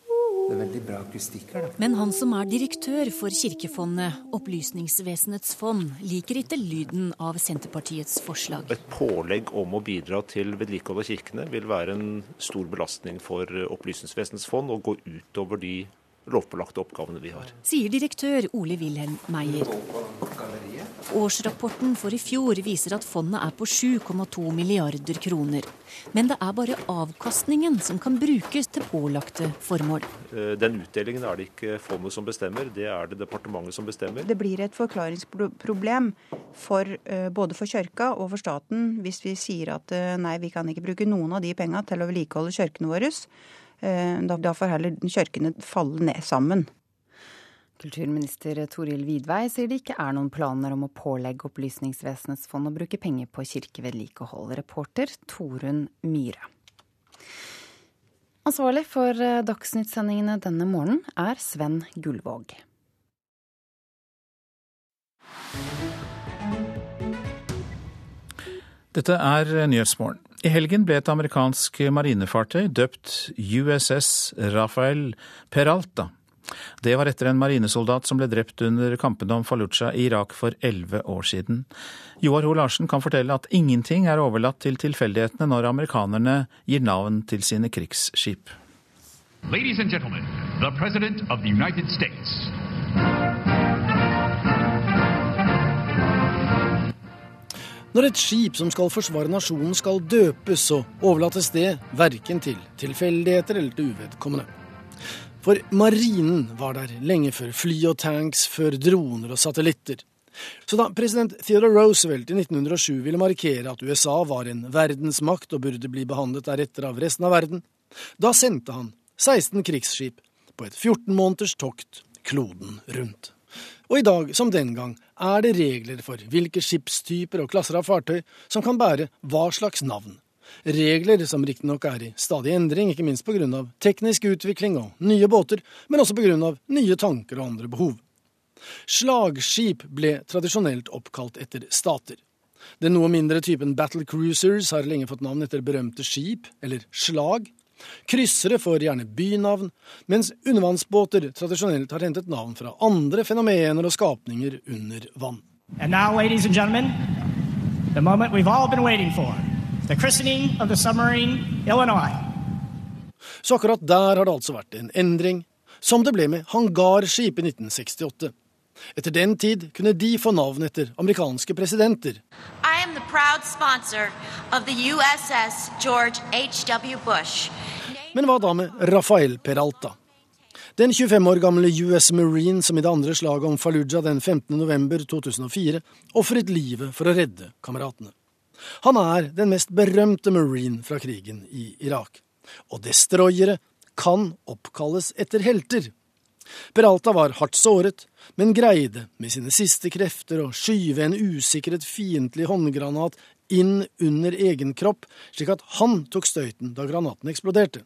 Det er veldig bra akustikk her, da. Men han som er direktør for Kirkefondet, Opplysningsvesenets fond, liker ikke lyden av Senterpartiets forslag. Et pålegg om å bidra til vedlikehold av kirkene vil være en stor belastning for Opplysningsvesenets fond og gå utover de lovpålagte oppgavene vi har. Sier direktør Ole Wilhelm Meyer. Årsrapporten for i fjor viser at fondet er på 7,2 milliarder kroner. Men det er bare avkastningen som kan brukes til pålagte formål. Eh, den utdelingen er det ikke fondet som bestemmer, det er det departementet som bestemmer. Det blir et forklaringsproblem for, eh, både for kirka og for staten hvis vi sier at eh, nei, vi kan ikke bruke noen av de penga til å vedlikeholde kirkene våre. Eh, da får heller kirkene falle ned sammen. Kulturminister Toril Vidvei sier det ikke er noen planer om å pålegge Opplysningsvesenets fond å bruke penger på kirkevedlikehold. Reporter Torunn Myhre. Ansvarlig for dagsnyttsendingene Dagsnytt-sendingene denne morgenen er Sven Gullvåg. Dette er Nyhetsmorgen. I helgen ble et amerikansk marinefartøy døpt USS Rafael Peralta. Det var etter en marinesoldat som ble drept under kampene om Fallujah i Irak for elleve år siden. Joar Ho Larsen kan fortelle at ingenting er overlatt til tilfeldighetene når amerikanerne gir navn til sine krigsskip. Ladies and gentlemen, the President of the United States. Når et skip som skal forsvare nasjonen skal døpes, så overlates det verken til tilfeldigheter eller til uvedkommende. For marinen var der lenge før fly og tanks, før droner og satellitter. Så da president Theodore Roosevelt i 1907 ville markere at USA var en verdensmakt og burde bli behandlet deretter av resten av verden, da sendte han 16 krigsskip på et 14 måneders tokt kloden rundt. Og i dag, som den gang, er det regler for hvilke skipstyper og klasser av fartøy som kan bære hva slags navn. Regler som riktignok er i stadig endring, ikke minst pga. teknisk utvikling og nye båter, men også pga. nye tanker og andre behov. Slagskip ble tradisjonelt oppkalt etter stater. Den noe mindre typen battle cruisers har lenge fått navn etter berømte skip, eller slag. Kryssere får gjerne bynavn, mens undervannsbåter tradisjonelt har hentet navn fra andre fenomener og skapninger under vann. And now, ladies and gentlemen, the moment we've all been waiting for. The christening of the submarine Illinois. Så akkurat der har det altså vært en endring, som det ble med hangarskip i 1968. Etter den tid kunne de få navn etter amerikanske presidenter. The proud sponsor of the USS George H.W. Bush. Men hva da med Rafael Peralta? Den 25 år gamle US Marine som i det andre slaget om Fallujah den 15. november 2004 ofret livet for å redde kameratene. Han er den mest berømte marine fra krigen i Irak. Og destroyere kan oppkalles etter helter. Peralta var hardt såret, men greide med sine siste krefter å skyve en usikret fiendtlig håndgranat inn under egen kropp, slik at han tok støyten da granaten eksploderte.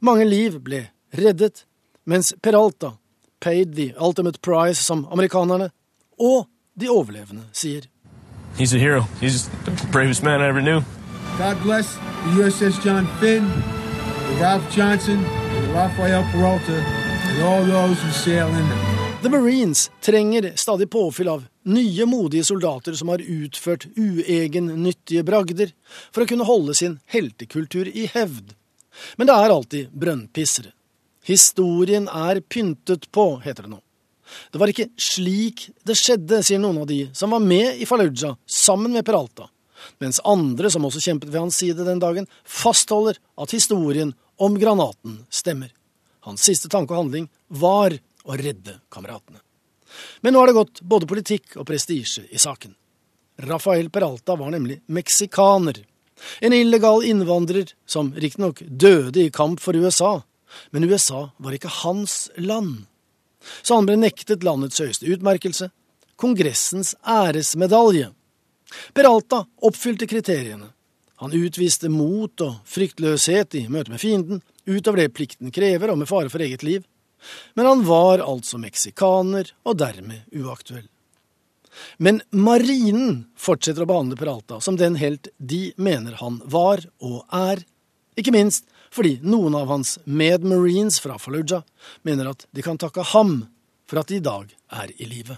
Mange liv ble reddet, mens Peralta paid the ultimate price, som amerikanerne og de overlevende sier. He's a hero. He's the bravest man I ever knew. God bless the USS John Finn, Ralph Johnson, Raphael Rafael Peralta, and all those who sail in them. The Marines trenger stadig påfyll av nye, modige soldater som har utført uegennyttige bragder for å kunne holde sin heltekultur i hevd. Men det er alltid brønnpissere. Historien er pyntet på, heter det nå. Det var ikke slik det skjedde, sier noen av de som var med i Fallujah sammen med Peralta, mens andre, som også kjempet ved hans side den dagen, fastholder at historien om granaten stemmer. Hans siste tanke og handling var å redde kameratene. Men nå har det gått både politikk og prestisje i saken. Rafael Peralta var nemlig meksikaner. En illegal innvandrer som riktignok døde i kamp for USA, men USA var ikke hans land. Så han ble nektet landets høyeste utmerkelse, Kongressens æresmedalje. Peralta oppfylte kriteriene. Han utviste mot og fryktløshet i møte med fienden, utover det plikten krever og med fare for eget liv. Men han var altså meksikaner og dermed uaktuell. Men marinen fortsetter å behandle Peralta som den helt de mener han var og er, ikke minst fordi noen av hans medmarines fra Fallujah mener at de kan takke ham for at de i dag er i live.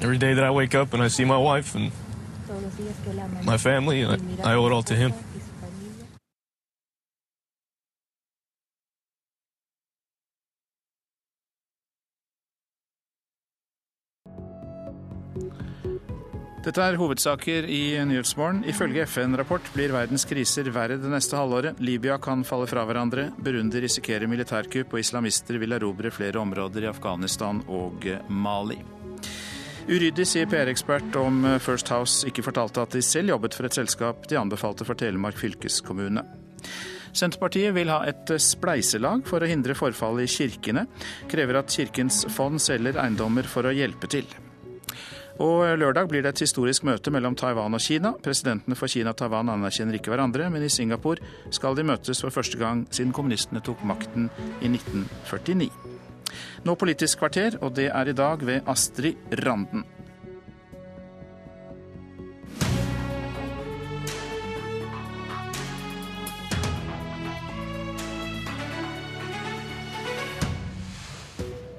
Every day that I wake up and I see my wife and my family, I, I owe it all to him. Dette er hovedsaker i Nyhetsmorgen. Ifølge FN-rapport blir verdens kriser verre det neste halvåret. Libya kan falle fra hverandre, Burundi risikerer militærkupp, og islamister vil erobre flere områder i Afghanistan og Mali. Uryddig, sier PR-ekspert om First House ikke fortalte at de selv jobbet for et selskap de anbefalte for Telemark fylkeskommune. Senterpartiet vil ha et spleiselag for å hindre forfall i kirkene. Krever at Kirkens fond selger eiendommer for å hjelpe til. Og lørdag blir det et historisk møte mellom Taiwan og Kina. Presidentene for Kina og Taiwan anerkjenner ikke hverandre, men i Singapore skal de møtes for første gang siden kommunistene tok makten i 1949. Nå Politisk kvarter, og det er i dag ved Astrid Randen.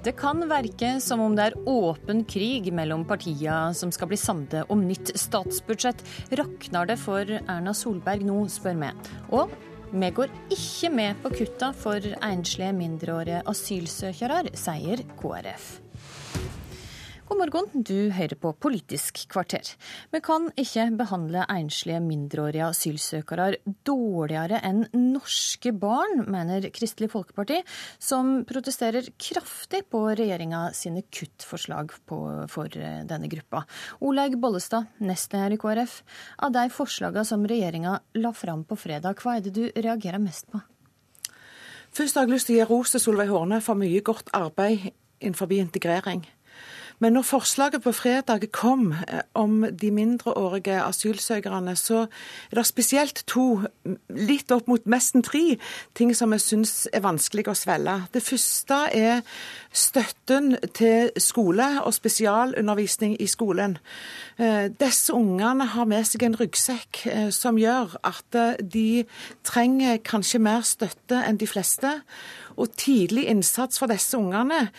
Det kan verke som om det er åpen krig mellom partiene som skal bli samlet om nytt statsbudsjett. Rakner det for Erna Solberg nå, spør vi. Og vi går ikke med på kutta for enslige mindreårige asylsøkere, sier KrF. God morgen, du hører på Politisk kvarter. Vi kan ikke behandle enslige mindreårige asylsøkere dårligere enn norske barn, mener Kristelig Folkeparti, som protesterer kraftig på regjeringa sine kuttforslag på, for denne gruppa. Olaug Bollestad, nestleder i KrF. Av de forslagene som regjeringa la fram på fredag, hva er det du reagerer mest på? Først har jeg lyst til å gi ros til Solveig Horne for mye godt arbeid innenfor integrering. Men når forslaget på fredag kom eh, om de mindreårige asylsøkerne, så er det spesielt to, litt opp mot nesten tre, ting som jeg syns er vanskelig å svelge. Det første er støtten til skole og spesialundervisning i skolen. Eh, disse ungene har med seg en ryggsekk eh, som gjør at de trenger kanskje mer støtte enn de fleste. Og tidlig innsats for disse ungene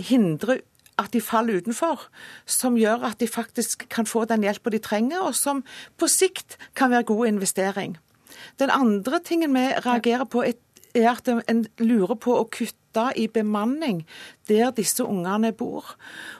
hindrer at de faller utenfor, som gjør at de faktisk kan få den hjelpa de trenger, og som på sikt kan være god investering. Den andre tingen vi reagerer på, er at en lurer på å kutte i bemanning der disse ungene bor.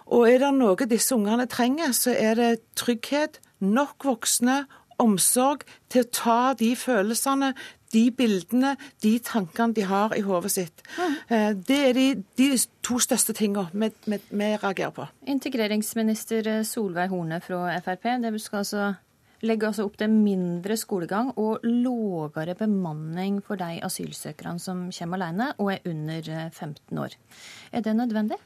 Og er det noe disse ungene trenger, så er det trygghet, nok voksne, omsorg til å ta de følelsene, de bildene, de tankene de har i hodet sitt. Mm. Det er de, de, to største tingene vi, vi, vi, reagerer på. Integreringsminister Solveig Horne fra Frp, det skal altså legge altså opp til mindre skolegang og lågere bemanning for de asylsøkerne som kommer alene og er under 15 år. Er det nødvendig?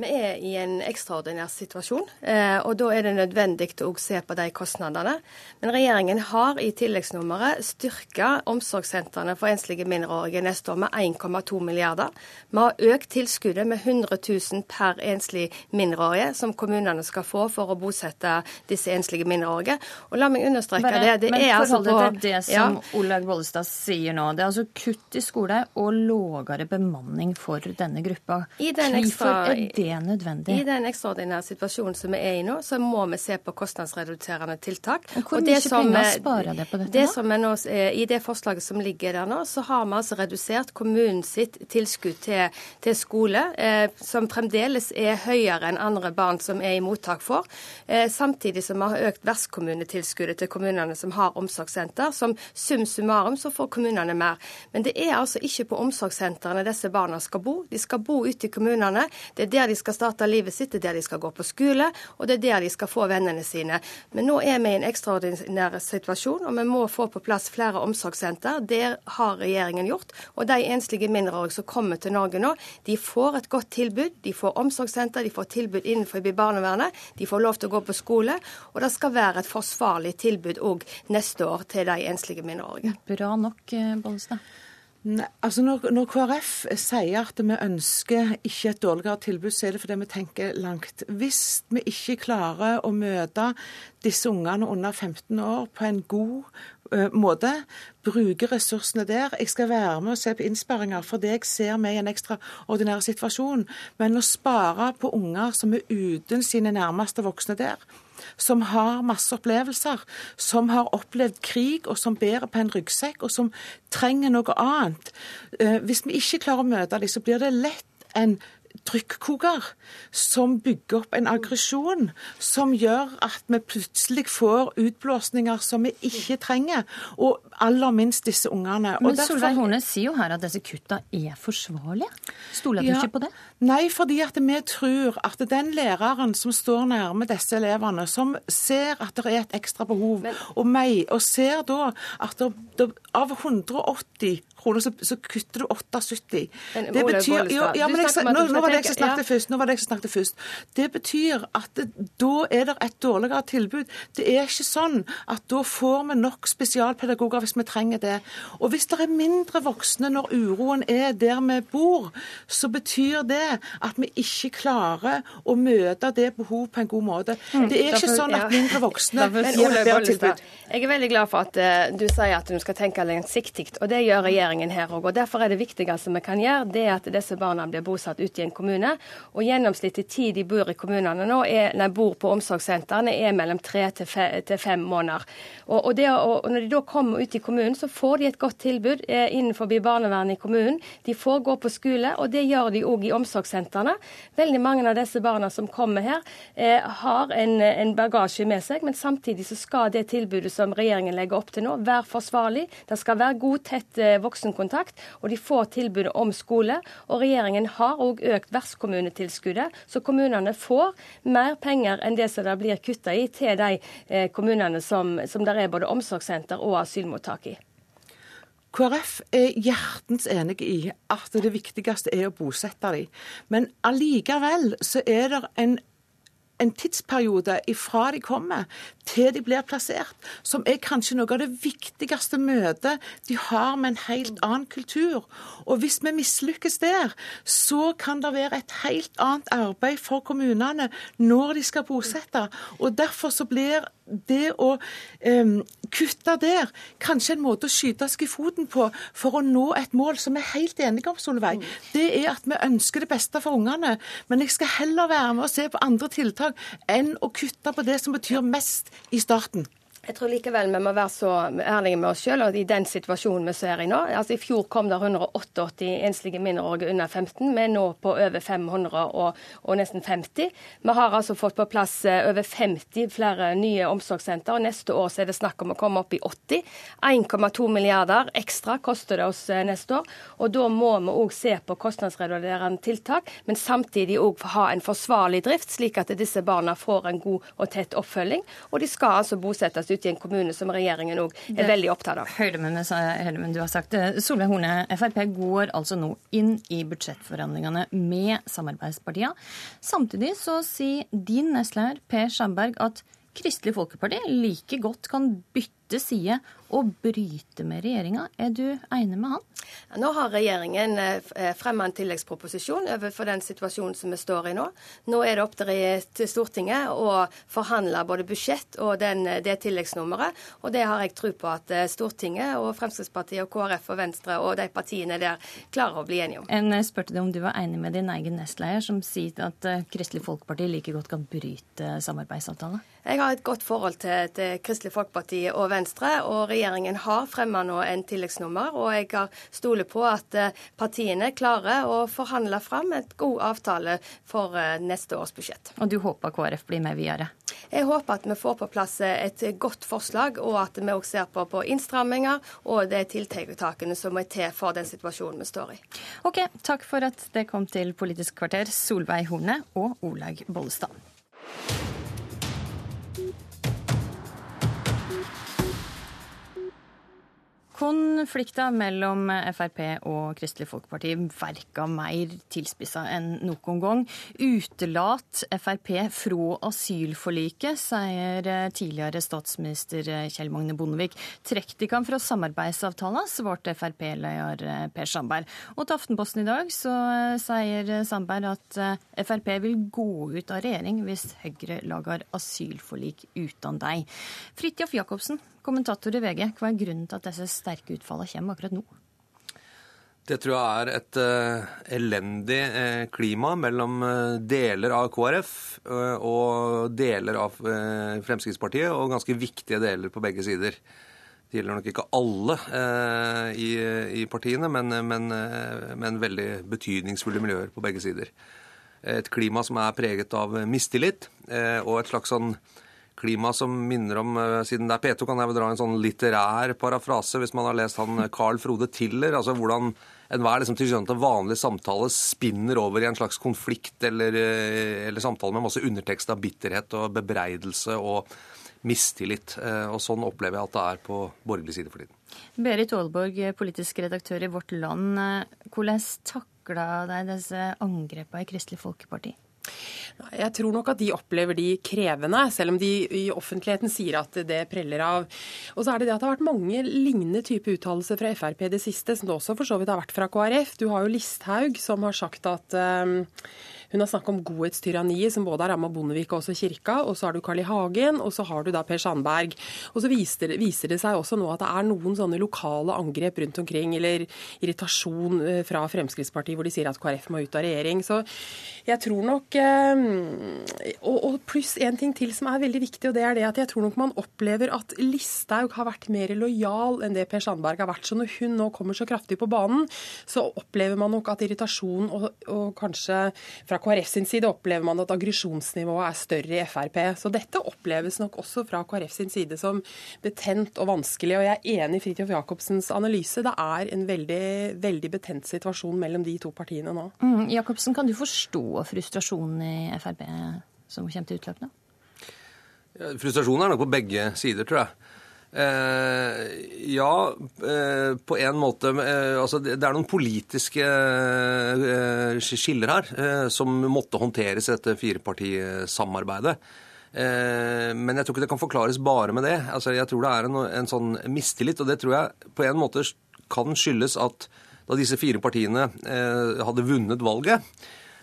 Vi er i en ekstraordinær situasjon, eh, og da er det nødvendig å se på de kostnadene. Men regjeringen har i tilleggsnummeret styrka omsorgssentrene for enslige mindreårige neste år med 1,2 milliarder. Vi har økt tilskuddet med 100 000 per enslig mindreårige, som kommunene skal få for å bosette disse enslige mindreårige. Og la meg understreke Bare, det. det men er altså på, til det som ja. Olaug Bollestad sier nå. Det er altså kutt i skole og lågere bemanning for denne gruppa. I den ekstra, Hvorfor er det er nødvendig. I den ekstraordinære situasjonen som vi er i nå, så må vi se på kostnadsreduserende tiltak. Og hvor mye penger sparer det på dette? Det som nå, I det forslaget som ligger der nå, så har vi altså redusert kommunens tilskudd til, til skole, eh, som fremdeles er høyere enn andre barn som er i mottak for. Eh, samtidig som vi har økt vertskommunetilskuddet til kommunene som har omsorgssenter. Som sum summarum så får kommunene mer. Men det er altså ikke på omsorgssentrene disse barna skal bo. De skal bo ute i kommunene. Det er der de skal starte livet sitt, det er der de skal gå på skole, og det er der de skal få vennene sine. Men nå er vi i en ekstraordinær situasjon, og vi må få på plass flere omsorgssenter. Det har regjeringen gjort. Og de enslige mindreårige som kommer til Norge nå, de får et godt tilbud. De får omsorgssenter, de får tilbud innenfor barnevernet, de får lov til å gå på skole, og det skal være et forsvarlig tilbud òg neste år til de enslige mindreårige. Bra nok, eh, Bollestad. Nei, altså når, når, KrF sier at vi ønsker ikke et dårligere tilbud, så er det fordi vi tenker langt. Hvis vi ikke klarer å møte disse ungene under 15 år på en god uh, måte, bruke ressursene der Jeg skal være med og se på innsparinger for det jeg ser med i en ekstraordinær situasjon. Men å spare på unger som er uten sine nærmeste voksne der, som har masse opplevelser, som har opplevd krig, og som bærer på en ryggsekk, og som trenger noe annet. Eh, hvis vi ikke klarer å møte dem, så blir det lett en trykkoker som bygger opp en aggresjon som gjør at vi plutselig får utblåsninger som vi ikke trenger, og aller minst disse ungene. Men derfor... Solveig Horne sier jo her at disse kutta er forsvarlige. Stoler du ja, ikke på det? Nei, fordi at vi tror at den læreren som står nærme disse elevene, som ser at det er et ekstra behov, Men... og, meg, og ser da at det, av 180 kroner, så, så kutter du 78. Men, det betyr jo, ja, men jeg, nå, nå, var det jeg som snakket ja. først. Nå var det jeg som snakket først. Det betyr at det, da er det et dårligere tilbud. Det er ikke sånn at da får vi nok spesialpedagoger hvis vi trenger det. Og hvis det er mindre voksne når uroen er der vi bor, så betyr det at vi ikke klarer å møte det behovet på en god måte. Mm. Det er ikke sånn at mindre voksne gir et bedre tilbud. Jeg er veldig glad for at uh, du sier at du skal tenke langsiktig, og det gjør regjeringen regjeringen her òg. Derfor er det viktigste vi kan gjøre, det er at disse barna blir bosatt ute i en kommune. Og gjennomsnittlig tid de bor i kommunene nå, er, nei, bor på omsorgssentrene, er mellom tre til fem, måneder. Og, og, det, og, når de da kommer ut i kommunen, så får de et godt tilbud eh, innenfor barnevernet i kommunen. De får gå på skole, og det gjør de òg i omsorgssentrene. Veldig mange av disse barna som kommer her, eh, har en, en bagasje med seg, men samtidig så skal det tilbudet som regjeringen legger opp til nå, være forsvarlig. Det skal være god, tett eh, voksenkontakt, og de får tilbudet om skole. Og regjeringen har òg økt vertskommunetilskuddet, så kommunene får mer penger enn det som det blir kutta i til de kommunene som, som der er både omsorgssenter og asylmottak i. KrF er hjertens enig i at det viktigste er å bosette dem. Men allikevel så er det en en tidsperiode ifra de kommer til de blir plassert, som er kanskje noe av det viktigste møtet de har med en helt annen kultur. Og hvis vi mislykkes der, så kan det være et helt annet arbeid for kommunene når de skal bosette. Og derfor så blir det å um, kutte der kanskje en måte å skyte seg i foten på for å nå et mål som vi er helt enige om, Solveig. Mm. Det er at vi ønsker det beste for ungene. Men jeg skal heller være med og se på andre tiltak enn å kutte på det som betyr mest i starten. Jeg tror likevel vi må være så ærlige med oss selv og i den situasjonen vi ser i nå. Altså I fjor kom det 188 enslige mindreårige under 15. Vi er nå på over 500 og, og, nesten 50. Vi har altså fått på plass eh, over 50 flere nye omsorgssenter. og Neste år er det snakk om å komme opp i 80. 1,2 milliarder ekstra koster det oss eh, neste år. og Da må vi òg se på kostnadsreduserende tiltak, men samtidig òg ha en forsvarlig drift, slik at disse barna får en god og tett oppfølging. Og de skal altså bosettes ute i en kommune, som regjeringen òg er veldig opptatt av. Høydemen, du har sagt Solveig Horne, Frp går altså nå inn i budsjettforhandlingene med samarbeidspartiene. Samtidig så sier din nestleder Per Sandberg at Kristelig Folkeparti like godt kan bytte side å bryte med regjeringa. Er du enig med han? Nå har regjeringen eh, fremmet en tilleggsproposisjon overfor den situasjonen som vi står i nå. Nå er det opp til Stortinget å forhandle både budsjett og den, det tilleggsnummeret. Og det har jeg tro på at eh, Stortinget og Fremskrittspartiet og KrF og Venstre og de partiene der klarer å bli enige om. En eh, spurte deg om du var enig med din egen nestleder, som sier at Kristelig Folkeparti like godt kan bryte samarbeidsavtalen? Jeg har et godt forhold til, til Kristelig Folkeparti og Venstre. Og regjeringen har fremma nå en tilleggsnummer, og jeg stoler på at eh, partiene klarer å forhandle fram et god avtale for eh, neste års budsjett. Og du håper KrF blir med videre? Jeg håper at vi får på plass eh, et godt forslag, og at vi òg ser på, på innstramminger og de tiltakene som er til for den situasjonen vi står i. Ok, Takk for at det kom til Politisk kvarter, Solveig Horne og Olaug Bollestad. Konflikta mellom Frp og Kristelig Folkeparti verka mer tilspissa enn noen gang. Utelat Frp fra asylforliket, sier tidligere statsminister Kjell Magne Bondevik. Trekk dere fra samarbeidsavtalen, svarte Frp-leder Per Sandberg. Og til Aftenposten i dag så sier Sandberg at Frp vil gå ut av regjering hvis Høyre lager asylforlik uten deg. Fridtjof Jacobsen, Kommentator i VG, hva er grunnen til at disse sterke utfallene kommer akkurat nå? Det tror jeg er et uh, elendig uh, klima mellom uh, deler av KrF og deler av Fremskrittspartiet, og ganske viktige deler på begge sider. Det gjelder nok ikke alle i, i, partiene, men, men, men, veldig betydningsfulle miljøer på begge sider. Et klima som er preget av mistillit og et slags sånn klima som minner om eh, Siden det er P2, kan jeg vel dra en sånn litterær parafrase hvis man har lest han eh, Carl Frode Tiller. altså hvordan enhver liksom, til vanlig samtale spinner over i en slags konflikt eller, eh, eller samtale med masse undertekst av bitterhet og bebreidelse og mistillit. Og sånn opplever jeg at det er på borgerlig side for tiden. Berit Aalborg, politisk redaktør i Vårt Land. Hvordan takla deg disse angrepene i Kristelig Folkeparti? Jeg tror nok at de opplever de krevende, selv om de i offentligheten sier at det preller av. Og så er det det at det har vært mange lignende type uttalelser fra Frp det siste, som det også for så vidt har vært fra KrF. Du har jo Listhaug som har sagt at um, hun har snakket om godhetstyranniet, som både har ramma Bondevik og også kirka. Og så har du Carl I. Hagen, og så har du da Per Sandberg. Og så viser viser det seg også nå at det er noen sånne lokale angrep rundt omkring, eller irritasjon eh, fra Fremskrittspartiet, hvor de sier at KrF må ut av regjering. Så jeg tror nok eh, Og, og pluss en ting til som er veldig viktig, og det er det at jeg tror nok man opplever at Listhaug har vært mer lojal enn det Per Sandberg har vært. Så når hun nå kommer så kraftig på banen, så opplever man nok at irritasjon og, og kanskje fra KrF sin side opplever man at aggresjonsnivået er større i Frp. Så dette oppleves nok også fra KrF sin side som betent og vanskelig. Og jeg er enig i Fridtjof Jacobsens analyse. Det er en veldig, veldig betent situasjon mellom de to partiene nå. Mm, Jacobsen, kan du forstå frustrasjonen i Frp som kommer til utløp nå? Ja, frustrasjonen er nok på begge sider, tror jeg. Eh, ja, eh, på en måte. Eh, altså det, er noen politiske skiller her som måtte håndteres i dette firepartisamarbeidet. Men jeg tror ikke det kan forklares bare med det. Altså jeg tror det er en, en sånn mistillit, og det tror jeg på en måte kan skyldes at da disse fire partiene hadde vunnet valget,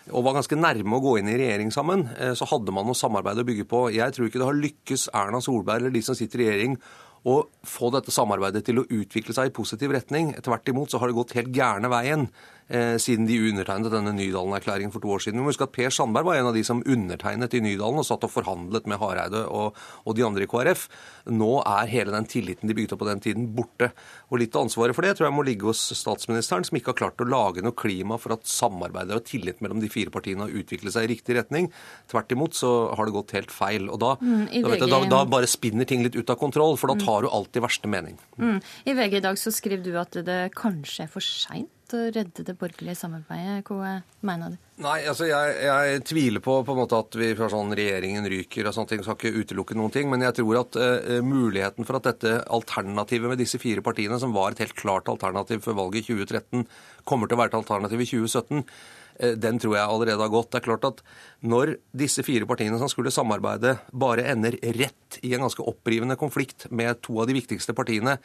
og var ganske nærme å gå inn i regjering sammen, så hadde man noe samarbeid å bygge på. Jeg tror ikke det har lykkes Erna Solberg eller de som sitter i regjering å få dette samarbeidet til å utvikle seg i positiv retning. Tvert imot så har det gått helt gærne veien siden de undertegnet denne Nydalen-erklæringen for to år siden. Vi må huske at Per Sandberg var en av de som undertegnet i Nydalen og satt og forhandlet med Hareide og, og de andre i KrF. Nå er hele den tilliten de bygde opp på den tiden, borte. Og litt av ansvaret for det tror jeg må ligge hos statsministeren, som ikke har klart å lage noe klima for at samarbeidet og tillit mellom de fire partiene har utviklet seg i riktig retning. Tvert imot så har det gått helt feil. Og da, mm, da, da, da bare spinner ting litt ut av kontroll, for da mm. tar du alltid verste mening. Mm. I VG i dag så skriver du at det kanskje er for seint å redde det borgerlige samarbeidet? Hva mener du? Nei, altså jeg, jeg, tviler på på at vi fra sånn regjeringen ryker og sånne ting. Skal ikke utelukke noen ting. Men jeg tror at uh, muligheten for at dette alternativet med disse fire partiene, som var et helt klart alternativ før valget i 2013, kommer til å være et alternativ i 2017 eh, den tror jeg allerede har gått. Det er klart at Når disse fire partiene som skulle samarbeide, bare ender rett i en ganske opprivende konflikt med to av de viktigste partiene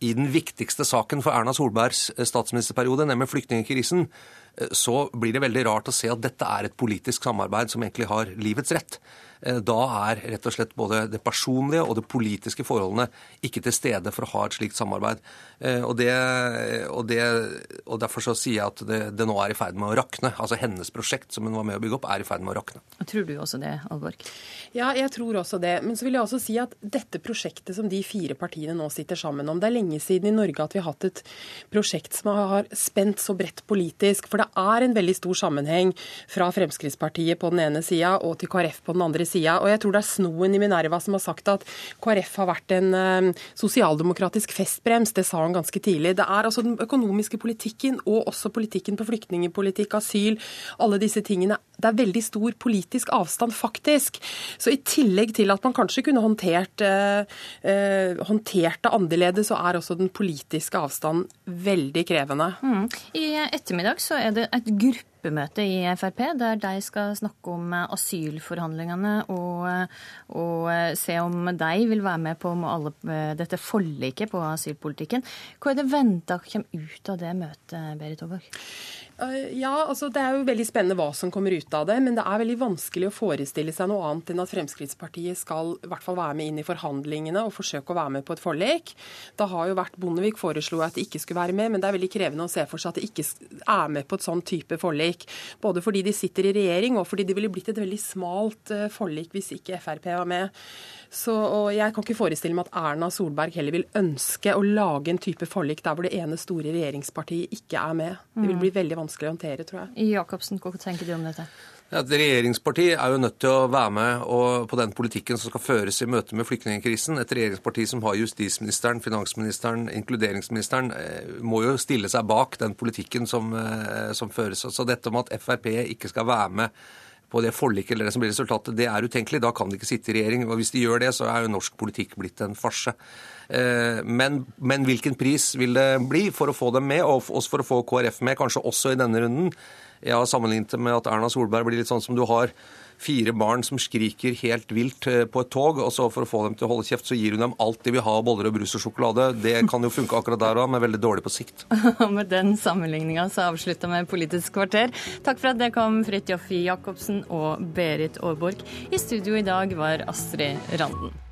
i den viktigste saken for Erna Solbergs eh, statsministerperiode, nemlig flyktningkrisen, så blir det veldig rart å se at dette er et politisk samarbeid som egentlig har livets rett. Eh, da er rett og slett både det personlige og det politiske forholdene ikke til stede for å ha et slikt samarbeid. Eh, og, det, og, det, og Derfor så sier jeg at det, det, nå er i ferd med å rakne. Altså hennes prosjekt som hun var med å bygge opp, er i ferd med å rakne. Tror du også det, Alborg? Ja, jeg tror også det. Men så vil jeg også si at dette prosjektet som de fire partiene nå sitter sammen om, det er lenge siden i Norge at vi har hatt et prosjekt som har spent så bredt politisk. For det er en veldig stor sammenheng fra Fremskrittspartiet på den ene sida og til KrF på den andre sida. Og jeg tror det er Snoen i Minerva som har sagt at KrF har vært en um, sosialdemokratisk festbrems. Det sa han ganske tidlig. Det er altså den økonomiske politikken og også politikken på flyktningpolitikk, asyl, alle disse tingene. Det er veldig stor politisk avstand, faktisk. Så i tillegg til at man kanskje kunne håndtert, uh, uh, håndtert det annerledes, så er også den politiske avstanden veldig krevende. Mm. I ettermiddag så er det et gruppemøte i Frp, der de skal snakke om asylforhandlingene og, og se om de vil være med på alle, dette forliket på asylpolitikken. Hva er det venta kommer ut av det møtet, Berit Aaberg? Eh, ja, altså Det er jo veldig spennende hva som kommer ut av det. Men det er veldig vanskelig å forestille seg noe annet enn at Fremskrittspartiet skal i hvert fall være med inn i forhandlingene og forsøke å være med på et forlik. Da har jo vært Bondevik foreslo at de ikke skulle være med, men det er veldig krevende å se for seg at de ikke er med på et sånn type forlik. Både fordi de sitter i regjering, og fordi det ville blitt et veldig smalt eh, forlik hvis ikke Frp var med. Så, og Jeg kan ikke forestille meg at Erna Solberg heller vil ønske å lage en type forlik der hvor det ene store regjeringspartiet ikke er med. Det vil mm. bli veldig vanskelig å håndtere, tror jeg. Jacobsen, hva tenker du om dette? Et regjeringsparti er jo nødt til å være med på den politikken som skal føres i møte med flyktningkrisen. Et regjeringsparti som har justisministeren, finansministeren, inkluderingsministeren, eh, må jo stille seg bak den politikken som, eh, som føres. Så dette om at Frp ikke skal være med på det forliket eller det som blir resultatet, det er utenkelig. Da kan de ikke sitte i regjering. og Hvis de gjør det, så er jo norsk politikk blitt en farse. Eh, men, men, hvilken pris vil det bli for å få dem med, og også for å få KrF med, kanskje også i denne runden? Jeg har sammenlignet det med at Erna Solberg blir litt sånn som du har fire barn som skriker helt vilt eh, på et tog, og så for å få dem til å holde kjeft, så gir hun dem alt de vil ha boller og brus og sjokolade. Det kan jo funke akkurat der òg, men veldig dårlig på sikt. Og [laughs] med den sammenligninga så avslutta vi Politisk kvarter. Takk for at det kom, Fridtjof Jacobsen og Berit Aaborg. I studio i dag var Astrid Randen.